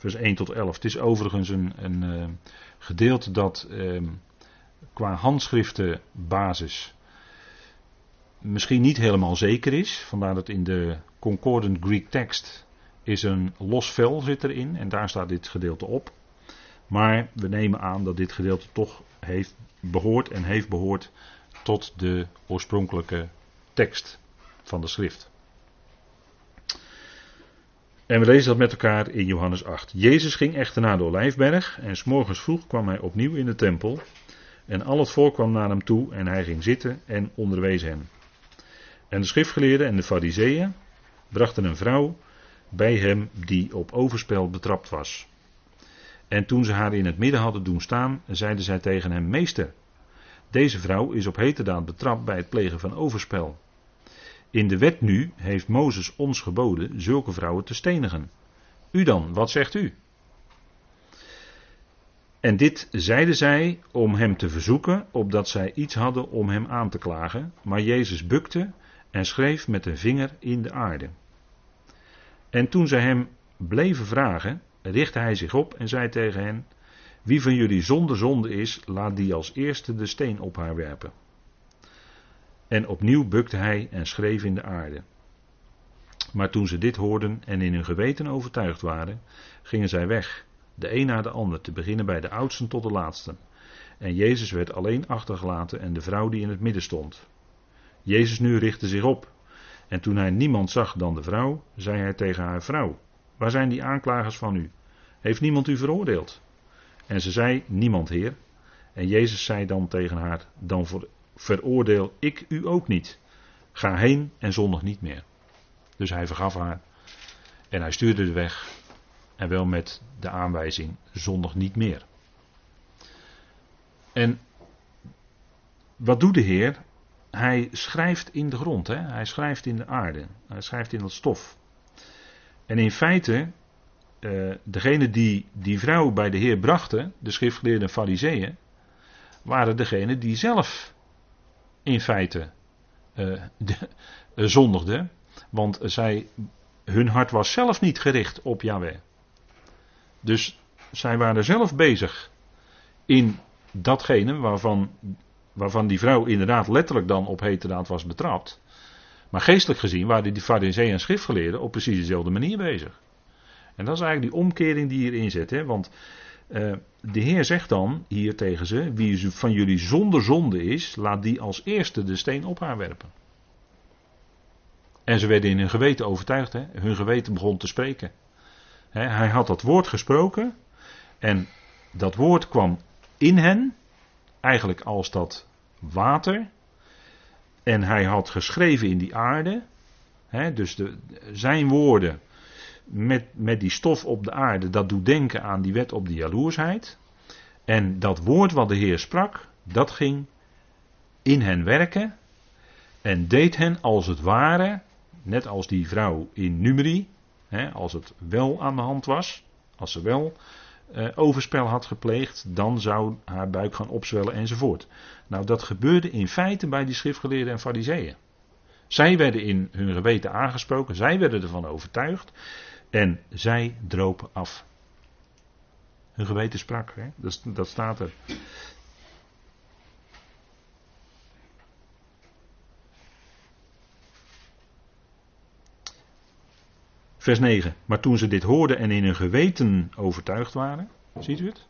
vers 1 tot 11. Het is overigens een, een uh, gedeelte dat uh, qua handschriftenbasis misschien niet helemaal zeker is. Vandaar dat in de Concordant Greek Text is een los vel zit erin en daar staat dit gedeelte op. Maar we nemen aan dat dit gedeelte toch heeft behoord en heeft behoord tot de oorspronkelijke tekst van de schrift. En we lezen dat met elkaar in Johannes 8. Jezus ging echter naar de Olijfberg en s'morgens vroeg kwam hij opnieuw in de tempel. En al het volk kwam naar hem toe en hij ging zitten en onderwees hen. En de schriftgeleerden en de fariseeën brachten een vrouw bij hem die op overspel betrapt was. En toen ze haar in het midden hadden doen staan, zeiden zij tegen hem: Meester, deze vrouw is op heterdaad betrapt bij het plegen van overspel. In de wet nu heeft Mozes ons geboden zulke vrouwen te stenigen. U dan, wat zegt u? En dit zeiden zij om hem te verzoeken, opdat zij iets hadden om hem aan te klagen. Maar Jezus bukte en schreef met een vinger in de aarde. En toen zij hem bleven vragen, richtte hij zich op en zei tegen hen: Wie van jullie zonder zonde is, laat die als eerste de steen op haar werpen. En opnieuw bukte hij en schreef in de aarde. Maar toen ze dit hoorden en in hun geweten overtuigd waren, gingen zij weg, de een na de ander, te beginnen bij de oudsten tot de laatsten. En Jezus werd alleen achtergelaten en de vrouw die in het midden stond. Jezus nu richtte zich op. En toen hij niemand zag dan de vrouw, zei hij tegen haar vrouw: Waar zijn die aanklagers van u? Heeft niemand u veroordeeld? En ze zei: Niemand, heer. En Jezus zei dan tegen haar: Dan veroordeel ik u ook niet. Ga heen en zondig niet meer. Dus hij vergaf haar En hij stuurde de weg. En wel met de aanwijzing zondag niet meer. En wat doet de Heer? Hij schrijft in de grond, hè? hij schrijft in de aarde, hij schrijft in het stof. En in feite, uh, degene die die vrouw bij de Heer brachten, de schriftgeleerde fariseeën, waren degene die zelf in feite uh, de, uh, zondigden. Want zij, hun hart was zelf niet gericht op Yahweh. Dus zij waren zelf bezig in datgene waarvan, waarvan die vrouw inderdaad letterlijk dan op heterdaad was betrapt. Maar geestelijk gezien waren die fariseeën en schriftgeleerden op precies dezelfde manier bezig. En dat is eigenlijk die omkering die hierin zit. Hè? Want uh, de Heer zegt dan hier tegen ze: Wie van jullie zonder zonde is, laat die als eerste de steen op haar werpen. En ze werden in hun geweten overtuigd. Hè? Hun geweten begon te spreken. Hij had dat woord gesproken. En dat woord kwam in hen, eigenlijk als dat water. En hij had geschreven in die aarde. Dus de, zijn woorden met, met die stof op de aarde, dat doet denken aan die wet op de jaloersheid. En dat woord wat de Heer sprak, dat ging in hen werken en deed hen als het ware, net als die vrouw in Numeri, hè, als het wel aan de hand was, als ze wel uh, overspel had gepleegd, dan zou haar buik gaan opzwellen enzovoort. Nou, dat gebeurde in feite bij die schriftgeleerden en fariseeën. Zij werden in hun geweten aangesproken, zij werden ervan overtuigd en zij dropen af. Hun geweten sprak, hè? Dat, dat staat er. Vers 9. Maar toen ze dit hoorden en in hun geweten overtuigd waren. Ziet u het?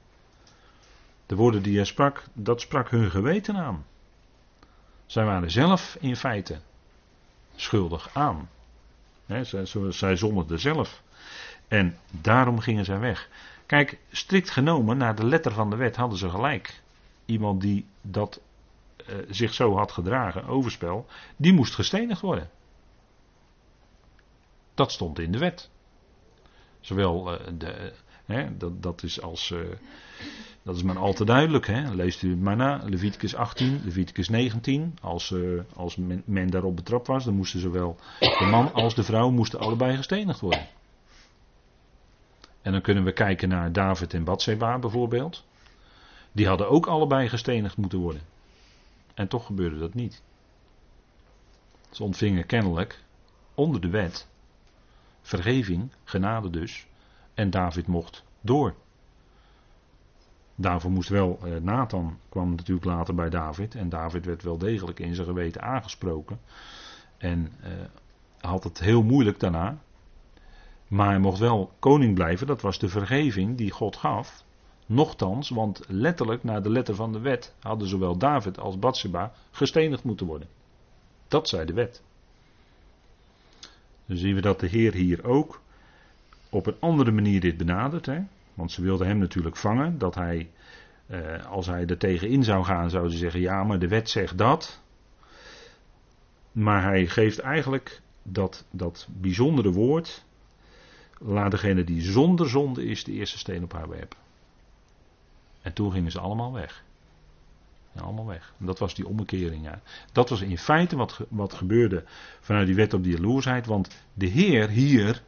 De woorden die hij sprak, dat sprak hun geweten aan. Zij waren zelf in feite schuldig aan. Zij, zij zelf. En daarom gingen zij weg. Kijk, strikt genomen, naar de letter van de wet hadden ze gelijk. Iemand die dat uh, zich zo had gedragen, overspel, die moest gestenigd worden. Dat stond in de wet. Zowel uh, de, hè, dat, dat is als. Uh, dat is maar al te duidelijk. Hè. Leest u het maar na. Leviticus 18, Leviticus 19. Als, als men, men, daarop betrapt was, dan moesten zowel de man als de vrouw moesten allebei gestenigd worden. En dan kunnen we kijken naar David en Bathseba bijvoorbeeld. Die hadden ook allebei gestenigd moeten worden. En toch gebeurde dat niet. Ze ontvingen kennelijk onder de wet vergeving, genade dus. En David mocht door. Daarvoor moest wel, eh, Nathan kwam natuurlijk later bij David. En David werd wel degelijk in zijn geweten aangesproken. En eh, had het heel moeilijk daarna. Maar hij mocht wel koning blijven, dat was de vergeving die God gaf. Nochtans, want letterlijk naar de letter van de wet hadden zowel David als Bathsheba gestenigd moeten worden. Dat zei de wet. Dan zien we dat de Heer hier ook op een andere manier dit benadert. Hè? Want ze wilden hem natuurlijk vangen. Dat hij, eh, als hij er tegenin zou gaan, zouden ze zeggen: ja, maar de wet zegt dat. Maar hij geeft eigenlijk dat, dat bijzondere woord. Laat degene die zonder zonde is de eerste steen op haar werpen. En toen gingen ze allemaal weg. Ja, allemaal weg. En dat was die omkering. Ja. Dat was in feite wat, wat gebeurde vanuit die wet op die jaloersheid. Want de Heer hier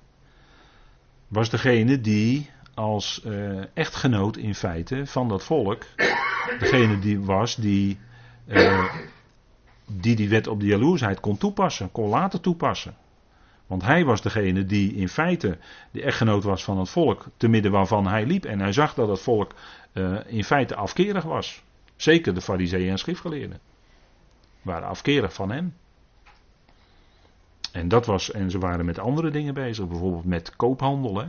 was degene die als uh, echtgenoot in feite van dat volk. Degene die was die, uh, die die wet op die jaloersheid kon toepassen. Kon laten toepassen. Want hij was degene die in feite de echtgenoot was van het volk, te midden waarvan hij liep. En hij zag dat het volk uh, in feite afkerig was. Zeker de fariseeën en schriftgeleerden. Waren afkerig van hem. En, dat was, en ze waren met andere dingen bezig, bijvoorbeeld met koophandel, hè?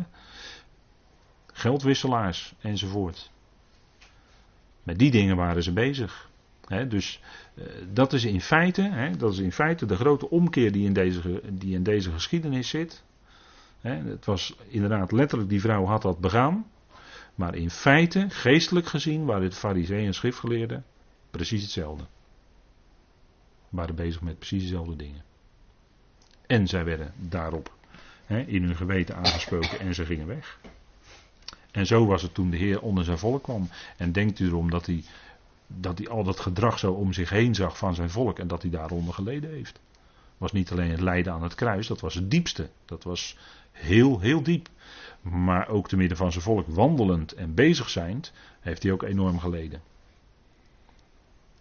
geldwisselaars enzovoort. Met die dingen waren ze bezig. He, dus dat, is in feite, he, dat is in feite de grote omkeer die in deze, die in deze geschiedenis zit. He, het was inderdaad letterlijk, die vrouw had dat begaan. Maar in feite, geestelijk gezien, waren het fariseeën en schriftgeleerden precies hetzelfde. Waren bezig met precies dezelfde dingen. En zij werden daarop hè, in hun geweten aangesproken en ze gingen weg. En zo was het toen de Heer onder zijn volk kwam. En denkt u erom dat hij, dat hij al dat gedrag zo om zich heen zag van zijn volk en dat hij daaronder geleden heeft. Was niet alleen het lijden aan het kruis, dat was het diepste. Dat was heel, heel diep. Maar ook te midden van zijn volk wandelend en bezig zijnd, heeft hij ook enorm geleden.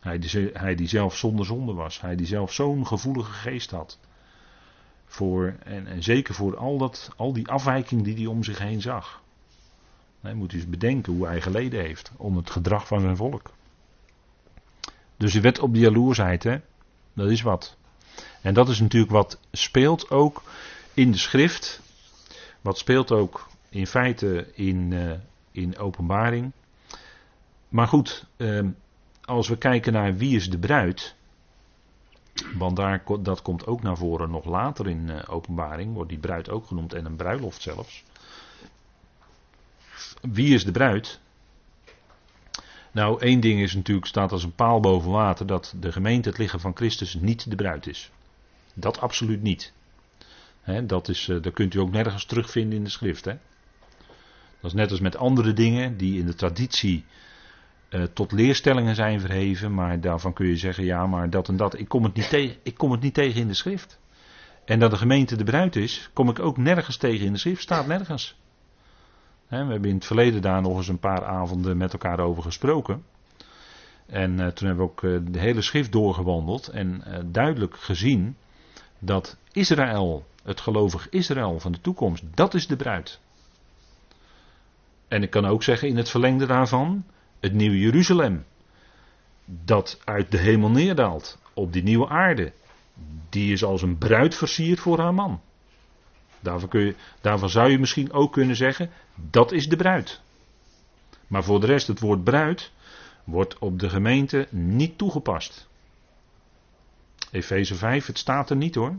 Hij die, hij die zelf zonder zonde was. Hij die zelf zo'n gevoelige geest had. Voor, en, en zeker voor al, dat, al die afwijking die hij om zich heen zag. Hij moet dus bedenken hoe hij geleden heeft om het gedrag van zijn volk. Dus de wet op die jaloersheid, hè, dat is wat. En dat is natuurlijk wat speelt ook in de schrift. Wat speelt ook in feite in, uh, in openbaring. Maar goed, uh, als we kijken naar wie is de bruid. Want daar, dat komt ook naar voren nog later in uh, openbaring. Wordt die bruid ook genoemd en een bruiloft zelfs. Wie is de bruid? Nou, één ding is natuurlijk, staat als een paal boven water, dat de gemeente het lichaam van Christus niet de bruid is. Dat absoluut niet. dat, is, uh, dat kunt u ook nergens terugvinden in de schrift. Dat is net als met andere dingen die in de traditie uh, tot leerstellingen zijn verheven, maar daarvan kun je zeggen, ja, maar dat en dat, ik kom het niet, tegen, ik kom het niet tegen in de schrift. En dat de gemeente de bruid is, kom ik ook nergens tegen in de schrift, staat nergens. We hebben in het verleden daar nog eens een paar avonden met elkaar over gesproken. En uh, toen hebben we ook uh, de hele schrift doorgewandeld en duidelijk gezien dat Israël, het gelovig Israël van de toekomst, dat is de bruid. En ik kan ook zeggen in het verlengde daarvan, het nieuwe Jeruzalem, dat uit de hemel neerdaalt op die nieuwe aarde, die is als een bruid versierd voor haar man. Daarvan, kun je, daarvan zou je misschien ook kunnen zeggen, dat is de bruid. Maar voor de rest, het woord bruid wordt op de gemeente niet toegepast. Efeze 5, het staat er niet hoor.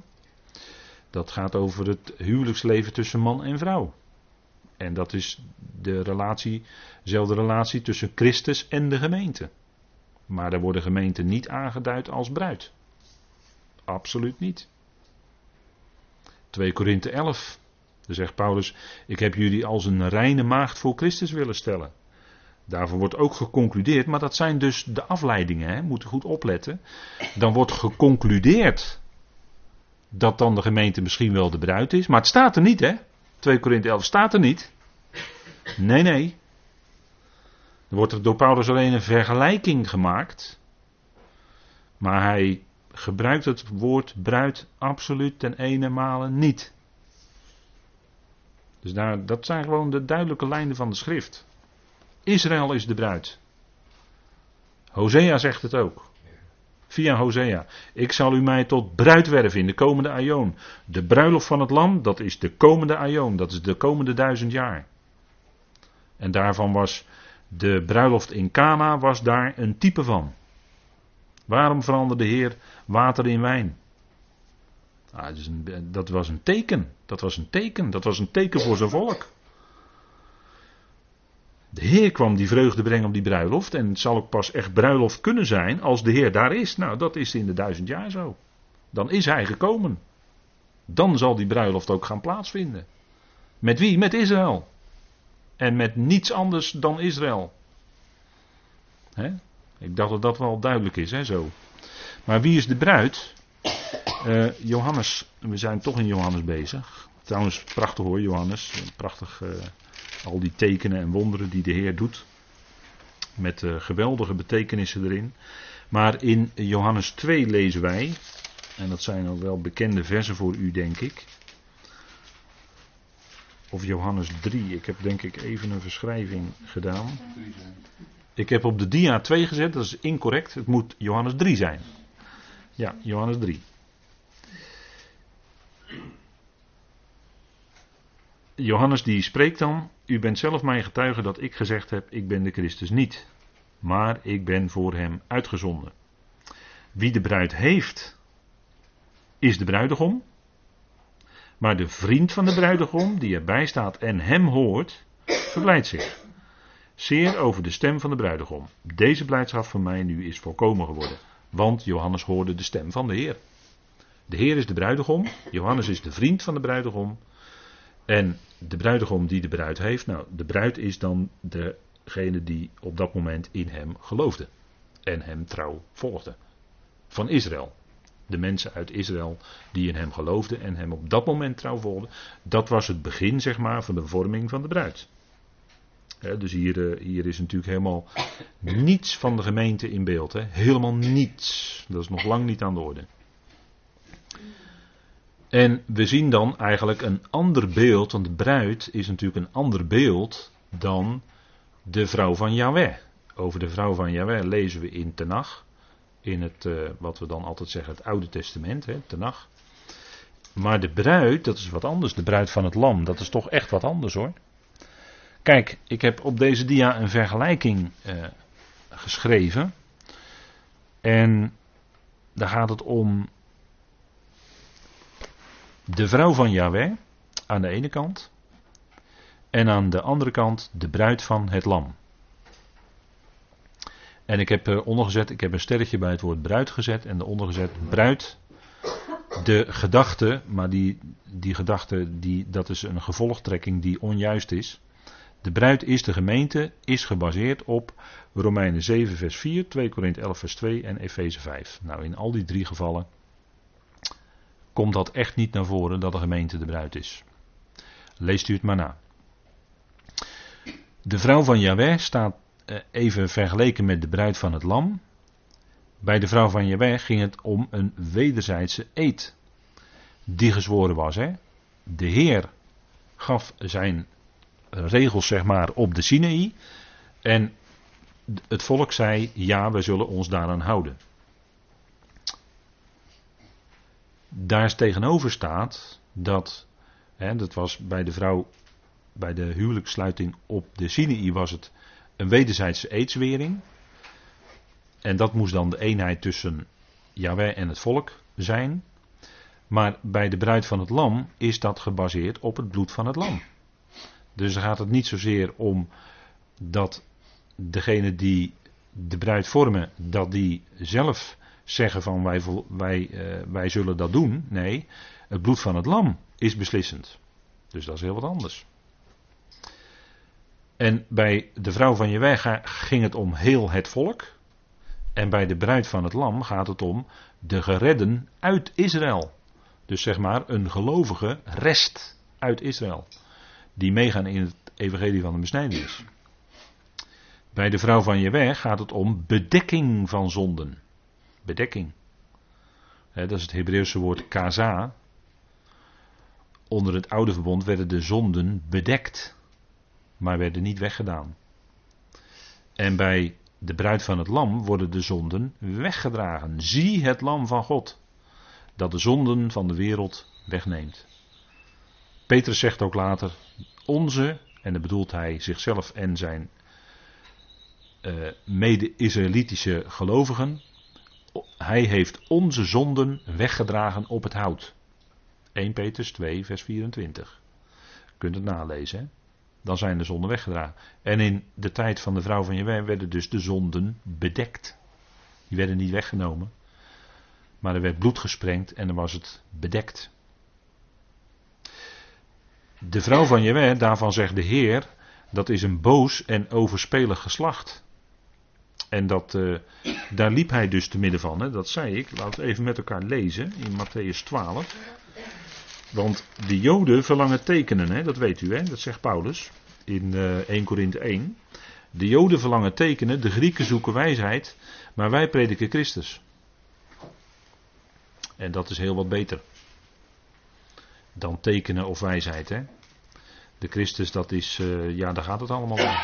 Dat gaat over het huwelijksleven tussen man en vrouw. En dat is de relatie, dezelfde relatie tussen Christus en de gemeente. Maar daar worden gemeenten niet aangeduid als bruid. Absoluut niet. 2 Korinthe 11. Daar zegt Paulus: Ik heb jullie als een reine maagd voor Christus willen stellen. Daarvoor wordt ook geconcludeerd, maar dat zijn dus de afleidingen, hè? moet goed opletten. Dan wordt geconcludeerd dat dan de gemeente misschien wel de bruid is, maar het staat er niet, hè? 2 Korinthe 11 staat er niet. Nee, nee. Er wordt door Paulus alleen een vergelijking gemaakt. Maar hij gebruikt het woord bruid absoluut ten ene male niet. Dus daar, dat zijn gewoon de duidelijke lijnen van de schrift. Israël is de bruid. Hosea zegt het ook. Via Hosea. Ik zal u mij tot bruid werven in de komende aion. De bruiloft van het lam, dat is de komende aion. Dat is de komende duizend jaar. En daarvan was de bruiloft in Cana was daar een type van. Waarom veranderde de Heer water in wijn? Ah, dat, was een teken. Dat was een teken. Dat was een teken voor zijn volk. De Heer kwam die vreugde brengen op die bruiloft. En het zal ook pas echt bruiloft kunnen zijn als de Heer daar is. Nou, dat is in de duizend jaar zo. Dan is Hij gekomen. Dan zal die bruiloft ook gaan plaatsvinden. Met wie? Met Israël. En met niets anders dan Israël. Ik dacht dat dat wel duidelijk is, hè, zo. Maar wie is de bruid? Uh, Johannes, we zijn toch in Johannes bezig. Trouwens, prachtig hoor, Johannes. Prachtig, uh, al die tekenen en wonderen die de Heer doet. Met uh, geweldige betekenissen erin. Maar in Johannes 2 lezen wij, en dat zijn ook wel bekende versen voor u, denk ik. Of Johannes 3. Ik heb denk ik even een verschrijving gedaan. Ik heb op de dia 2 gezet, dat is incorrect. Het moet Johannes 3 zijn. Ja, Johannes 3. Johannes die spreekt dan, u bent zelf mijn getuige dat ik gezegd heb, ik ben de Christus niet, maar ik ben voor hem uitgezonden. Wie de bruid heeft, is de bruidegom, maar de vriend van de bruidegom, die erbij staat en hem hoort, verblijdt zich. Zeer over de stem van de bruidegom. Deze blijdschap van mij nu is volkomen geworden. Want Johannes hoorde de stem van de Heer. De Heer is de bruidegom, Johannes is de vriend van de bruidegom. En de bruidegom die de bruid heeft, nou, de bruid is dan degene die op dat moment in hem geloofde. En hem trouw volgde. Van Israël. De mensen uit Israël die in hem geloofden en hem op dat moment trouw volgden. Dat was het begin, zeg maar, van de vorming van de bruid. Dus hier, eh, hier is natuurlijk helemaal niets van de gemeente in beeld. Helemaal niets. Dat is nog lang niet aan de orde. En we zien dan eigenlijk een ander beeld, want de bruid is natuurlijk een ander beeld dan de vrouw van Yahweh. Over de vrouw van Yahweh lezen we in Tenach, in het, uh, wat we dan altijd zeggen, het Oude Testament, hè. Maar de bruid, dat is wat anders, de bruid van het lam, dat is toch echt wat anders hoor. Kijk, ik heb op deze dia een vergelijking uh, geschreven. En daar gaat het om de vrouw van Yahweh aan de ene kant en aan de andere kant de bruid van het lam. En ik heb uh, ondergezet, ik heb een sterretje bij het woord bruid gezet en eronder gezet bruid. De gedachte, maar die, die gedachte, die, dat is een gevolgtrekking die onjuist is. De bruid is de gemeente, is gebaseerd op Romeinen 7 vers 4, 2 Korinthe 11 vers 2 en Efeze 5. Nou, in al die drie gevallen komt dat echt niet naar voren dat de gemeente de bruid is. Leest u het maar na. De vrouw van Yahweh staat eh, even vergeleken met de bruid van het lam. Bij de vrouw van Yahweh ging het om een wederzijdse eed. Die gezworen was. Hè? De Heer gaf zijn regels zeg maar op de Sinaï. En het volk zei ja we zullen ons daaraan houden. daar tegenover staat dat, hè, dat was bij de vrouw, bij de huwelijkssluiting op de Sinai was het een wederzijdse eedswering. En dat moest dan de eenheid tussen Yahweh en het volk zijn. Maar bij de bruid van het lam is dat gebaseerd op het bloed van het lam. Dus dan gaat het niet zozeer om dat degene die de bruid vormen, dat die zelf zeggen van wij, wij, uh, wij zullen dat doen. Nee, het bloed van het lam is beslissend. Dus dat is heel wat anders. En bij de vrouw van Jewijga ging het om heel het volk. En bij de bruid van het lam gaat het om de geredden uit Israël. Dus zeg maar een gelovige rest uit Israël. Die meegaan in het evangelie van de besnijdenis. Bij de vrouw van Jewijg gaat het om bedekking van zonden bedekking. dat is het Hebreeuwse woord kaza. Onder het oude verbond werden de zonden bedekt, maar werden niet weggedaan. En bij de bruid van het lam worden de zonden weggedragen. Zie het lam van God, dat de zonden van de wereld wegneemt. Petrus zegt ook later, onze, en dan bedoelt hij zichzelf en zijn uh, mede-Israëlitische gelovigen, hij heeft onze zonden weggedragen op het hout. 1 Petrus 2, vers 24. Je kunt het nalezen. Dan zijn de zonden weggedragen. En in de tijd van de vrouw van Jewe werden dus de zonden bedekt. Die werden niet weggenomen. Maar er werd bloed gesprengd en dan was het bedekt. De vrouw van Jewe, daarvan zegt de Heer, dat is een boos en overspelig geslacht. En dat, uh, daar liep hij dus te midden van. Hè? Dat zei ik. Laten we even met elkaar lezen in Matthäus 12. Want de Joden verlangen tekenen, hè? dat weet u, hè? dat zegt Paulus in uh, eh, 1 Korinthe 1. De Joden verlangen tekenen, de Grieken zoeken wijsheid, maar wij prediken Christus. En dat is heel wat beter dan tekenen of wijsheid. Hè? De Christus, dat is, uh, ja, daar gaat het allemaal om.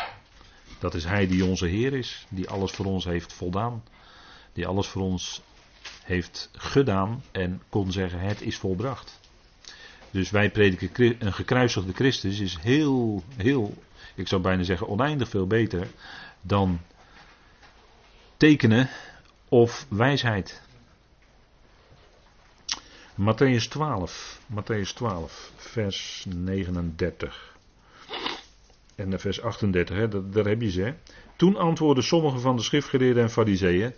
Dat is Hij die onze Heer is, die alles voor ons heeft voldaan. Die alles voor ons heeft gedaan en kon zeggen: Het is volbracht. Dus wij prediken een gekruisigde Christus is heel, heel, ik zou bijna zeggen oneindig veel beter dan tekenen of wijsheid. Matthäus 12, Matthäus 12, vers 39. En vers 38, hè, daar, heb je ze. Hè. Toen antwoordden sommigen van de schriftgeleerden en fariseeën,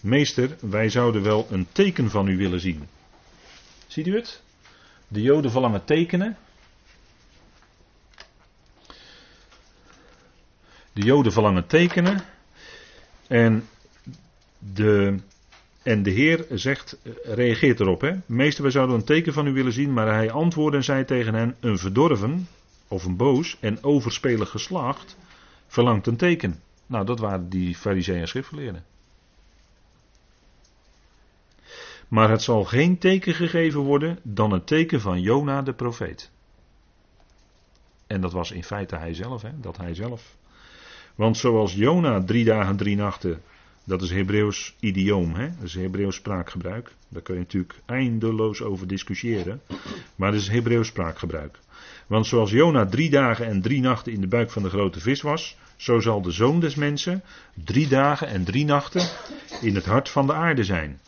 Meester, wij zouden wel een teken van u willen zien. Ziet u het? De Joden verlangen tekenen. De Joden verlangen tekenen. En de en de Heer zegt, reageert erop. Hè? Meester, wij zouden een teken van u willen zien. Maar hij antwoordde en zei tegen hen: Een verdorven, of een boos en overspelig geslacht verlangt een teken. Nou, dat waren die fariseeën en schriftgeleerden. Maar het zal geen teken gegeven worden dan het teken van Jona de profeet. En dat was in feite hij zelf, hè? dat hij zelf. Want zoals Jona drie dagen, drie nachten, dat is Hebreeuws idioom, hè? dat is Hebreeuws spraakgebruik. Daar kun je natuurlijk eindeloos over discussiëren. Maar dat is Hebreeuws spraakgebruik. Want zoals Jona drie dagen en drie nachten in de buik van de grote vis was, zo zal de zoon des mensen drie dagen en drie nachten in het hart van de aarde zijn.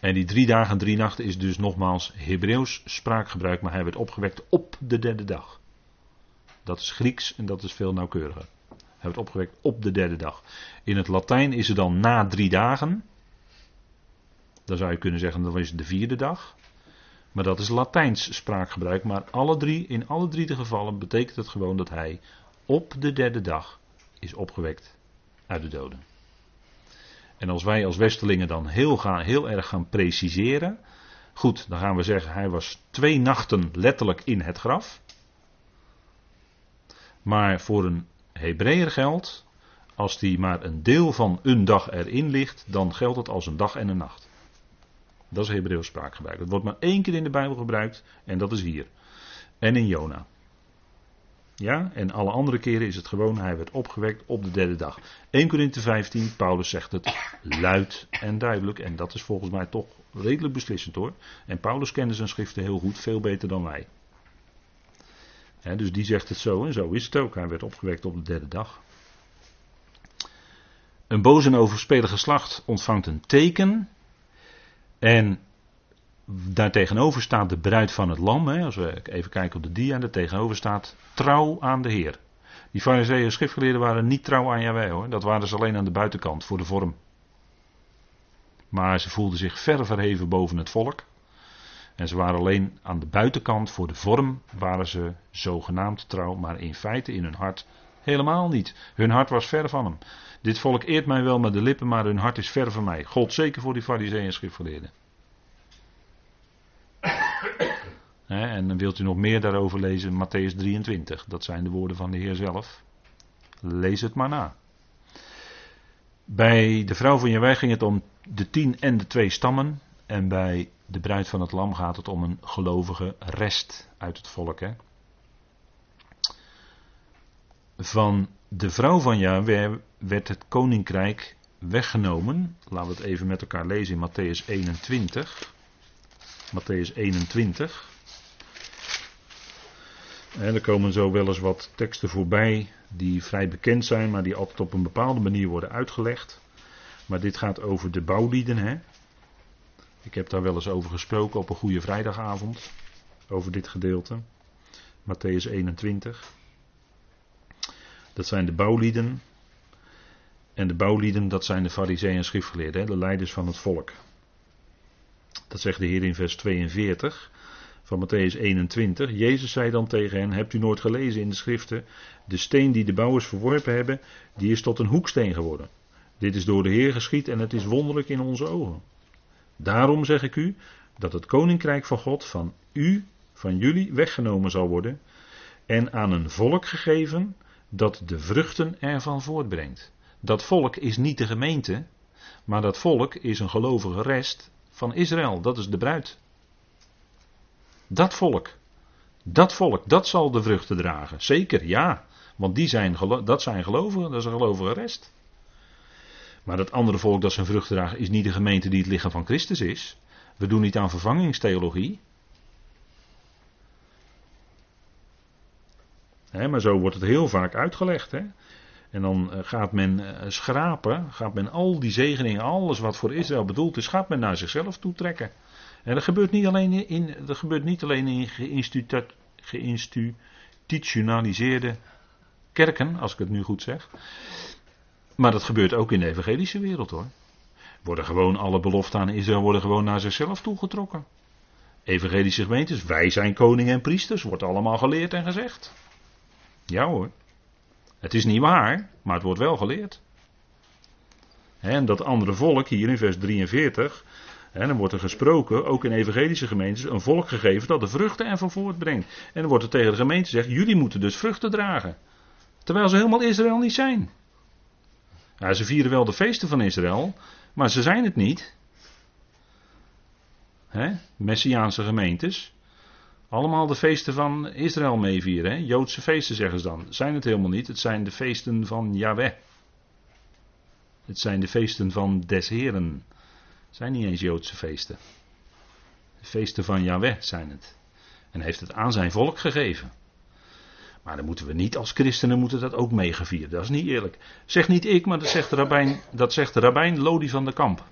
En die drie dagen en drie nachten is dus nogmaals Hebreeuws spraakgebruik, maar hij werd opgewekt op de derde dag. Dat is Grieks en dat is veel nauwkeuriger. Hij werd opgewekt op de derde dag. In het Latijn is het dan na drie dagen. Dan zou je kunnen zeggen dat is de vierde dag. Maar dat is Latijns spraakgebruik. Maar alle drie, in alle drie de gevallen betekent het gewoon dat hij op de derde dag is opgewekt uit de doden. En als wij als Westelingen dan heel, gaan, heel erg gaan preciseren. Goed, dan gaan we zeggen hij was twee nachten letterlijk in het graf. Maar voor een Hebreeër geldt, als die maar een deel van een dag erin ligt, dan geldt het als een dag en een nacht. Dat is Hebreeuws spraakgebruik. Het wordt maar één keer in de Bijbel gebruikt en dat is hier. En in Jona. Ja, en alle andere keren is het gewoon, hij werd opgewekt op de derde dag. 1 Korinthe 15, Paulus zegt het luid en duidelijk. En dat is volgens mij toch redelijk beslissend hoor. En Paulus kende zijn schriften heel goed, veel beter dan wij. Dus die zegt het zo en zo is het ook. Hij werd opgewekt op de derde dag. Een boos en overspelig geslacht ontvangt een teken. En Daartegenover staat de bruid van het lam. Als we even kijken op de dia, daar tegenover staat trouw aan de Heer. Die fariseeën en schriftgeleerden waren niet trouw aan Jaweh hoor. Dat waren ze alleen aan de buitenkant, voor de vorm. Maar ze voelden zich ver verheven boven het volk. En ze waren alleen aan de buitenkant, voor de vorm, waren ze zogenaamd trouw. Maar in feite, in hun hart, helemaal niet. Hun hart was ver van hem. Dit volk eert mij wel met de lippen, maar hun hart is ver van mij. God zeker voor die fariseeën en schriftgeleerden. <coughs> en dan wilt u nog meer daarover lezen, Matthäus 23. Dat zijn de woorden van de Heer zelf. Lees het maar na. Bij de vrouw van Jawij ging het om de tien en de twee stammen. En bij de bruid van het lam gaat het om een gelovige rest uit het volk. Hè? Van de vrouw van Jawij werd het koninkrijk weggenomen. Laten we het even met elkaar lezen in Matthäus 21. Matthäus 21. En er komen zo wel eens wat teksten voorbij die vrij bekend zijn, maar die altijd op een bepaalde manier worden uitgelegd. Maar dit gaat over de bouwlieden. Hè? Ik heb daar wel eens over gesproken op een goede vrijdagavond. Over dit gedeelte. Matthäus 21. Dat zijn de bouwlieden. En de bouwlieden, dat zijn de fariseeën en schriftgeleerden, de leiders van het volk. Dat zegt de Heer in vers 42 van Matthäus 21. Jezus zei dan tegen hen: Hebt u nooit gelezen in de schriften? De steen die de bouwers verworpen hebben, die is tot een hoeksteen geworden. Dit is door de Heer geschied en het is wonderlijk in onze ogen. Daarom zeg ik u dat het koninkrijk van God van u, van jullie weggenomen zal worden en aan een volk gegeven dat de vruchten ervan voortbrengt. Dat volk is niet de gemeente, maar dat volk is een gelovige rest van Israël. Dat is de bruid. Dat volk. Dat volk, dat zal de vruchten dragen. Zeker, ja. Want die zijn, dat zijn gelovigen, dat is een gelovige rest. Maar dat andere volk dat zijn vruchten draagt, is niet de gemeente die het lichaam van Christus is. We doen niet aan vervangingstheologie. maar zo wordt het heel vaak uitgelegd. En dan eh, gaat men eh, schrapen, gaat men al die zegeningen, alles wat voor Israël bedoeld is, gaat men naar zichzelf toetrekken. En dat gebeurt niet alleen in, dat gebeurt niet alleen in geïnstitutionaliseerde kerken, als ik het nu goed zeg. Maar dat gebeurt ook in de evangelische wereld hoor. Worden gewoon alle beloften aan Israël worden gewoon naar zichzelf toegetrokken. Evangelische gemeentes, wij zijn koningen en priesters, wordt allemaal geleerd en gezegd. Ja hoor. Het is niet waar, maar het wordt wel geleerd. En dat andere volk, hier in vers 43, en dan wordt er gesproken, ook in evangelische gemeentes, een volk gegeven dat de vruchten ervan voortbrengt. En dan wordt er tegen de gemeente gezegd, jullie moeten dus vruchten dragen. Terwijl ze helemaal Israël niet zijn. Ja, ze vieren wel de feesten van Israël, maar ze zijn het niet. Hè? Messiaanse gemeentes. Allemaal de feesten van Israël meevieren. Joodse feesten zeggen ze dan. Zijn het helemaal niet. Het zijn de feesten van Yahweh. Het zijn de feesten van des Heren. Het zijn niet eens Joodse feesten. De feesten van Yahweh zijn het. En heeft het aan zijn volk gegeven. Maar dan moeten we niet als christenen moeten dat ook meegevierd. Dat is niet eerlijk. Zeg niet ik, maar dat zegt rabbijn, dat zegt rabbijn Lodi van de Kamp.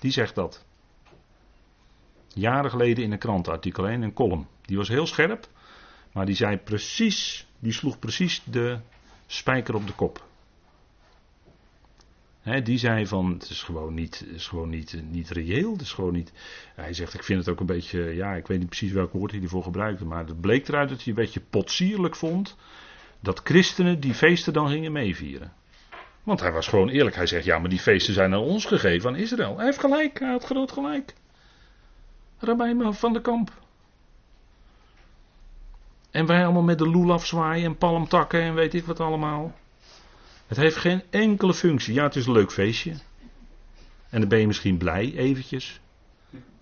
Die zegt dat. Jaren geleden in een krantenartikel, in een column. Die was heel scherp, maar die zei precies, die sloeg precies de spijker op de kop. Die zei van, het is gewoon, niet, is gewoon niet, niet reëel. Is gewoon niet, hij zegt, ik vind het ook een beetje, ja, ik weet niet precies welk woord hij ervoor gebruikte. Maar het bleek eruit dat hij een beetje potsierlijk vond dat christenen die feesten dan gingen meevieren. Want hij was gewoon eerlijk. Hij zegt, ja, maar die feesten zijn aan ons gegeven, aan Israël. Hij heeft gelijk, hij had groot gelijk. Rabijn van de Kamp. En wij allemaal met de loelaf zwaaien en palmtakken en weet ik wat allemaal. Het heeft geen enkele functie. Ja, het is een leuk feestje. En dan ben je misschien blij, eventjes.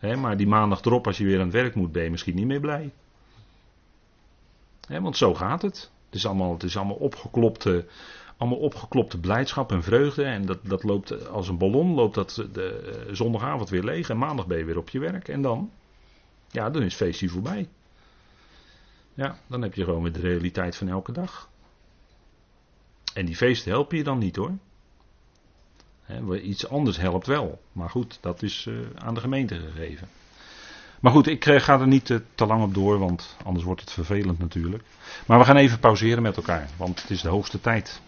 maar die maandag erop, als je weer aan het werk moet, ben je misschien niet meer blij. want zo gaat het. Het is allemaal, opgeklopte, allemaal opgeklopte blijdschap en vreugde. En dat, dat loopt als een ballon, loopt dat de zondagavond weer leeg. En maandag ben je weer op je werk. En dan? Ja, dan is het feestje voorbij. Ja, dan heb je gewoon weer de realiteit van elke dag. En die feesten helpen je dan niet hoor. iets anders helpt wel. Maar goed, dat is uh, aan de gemeente gegeven. Maar goed, ik uh, ga er niet uh, te lang op door, want anders wordt het vervelend natuurlijk. Maar we gaan even pauzeren met elkaar, want het is de hoogste tijd.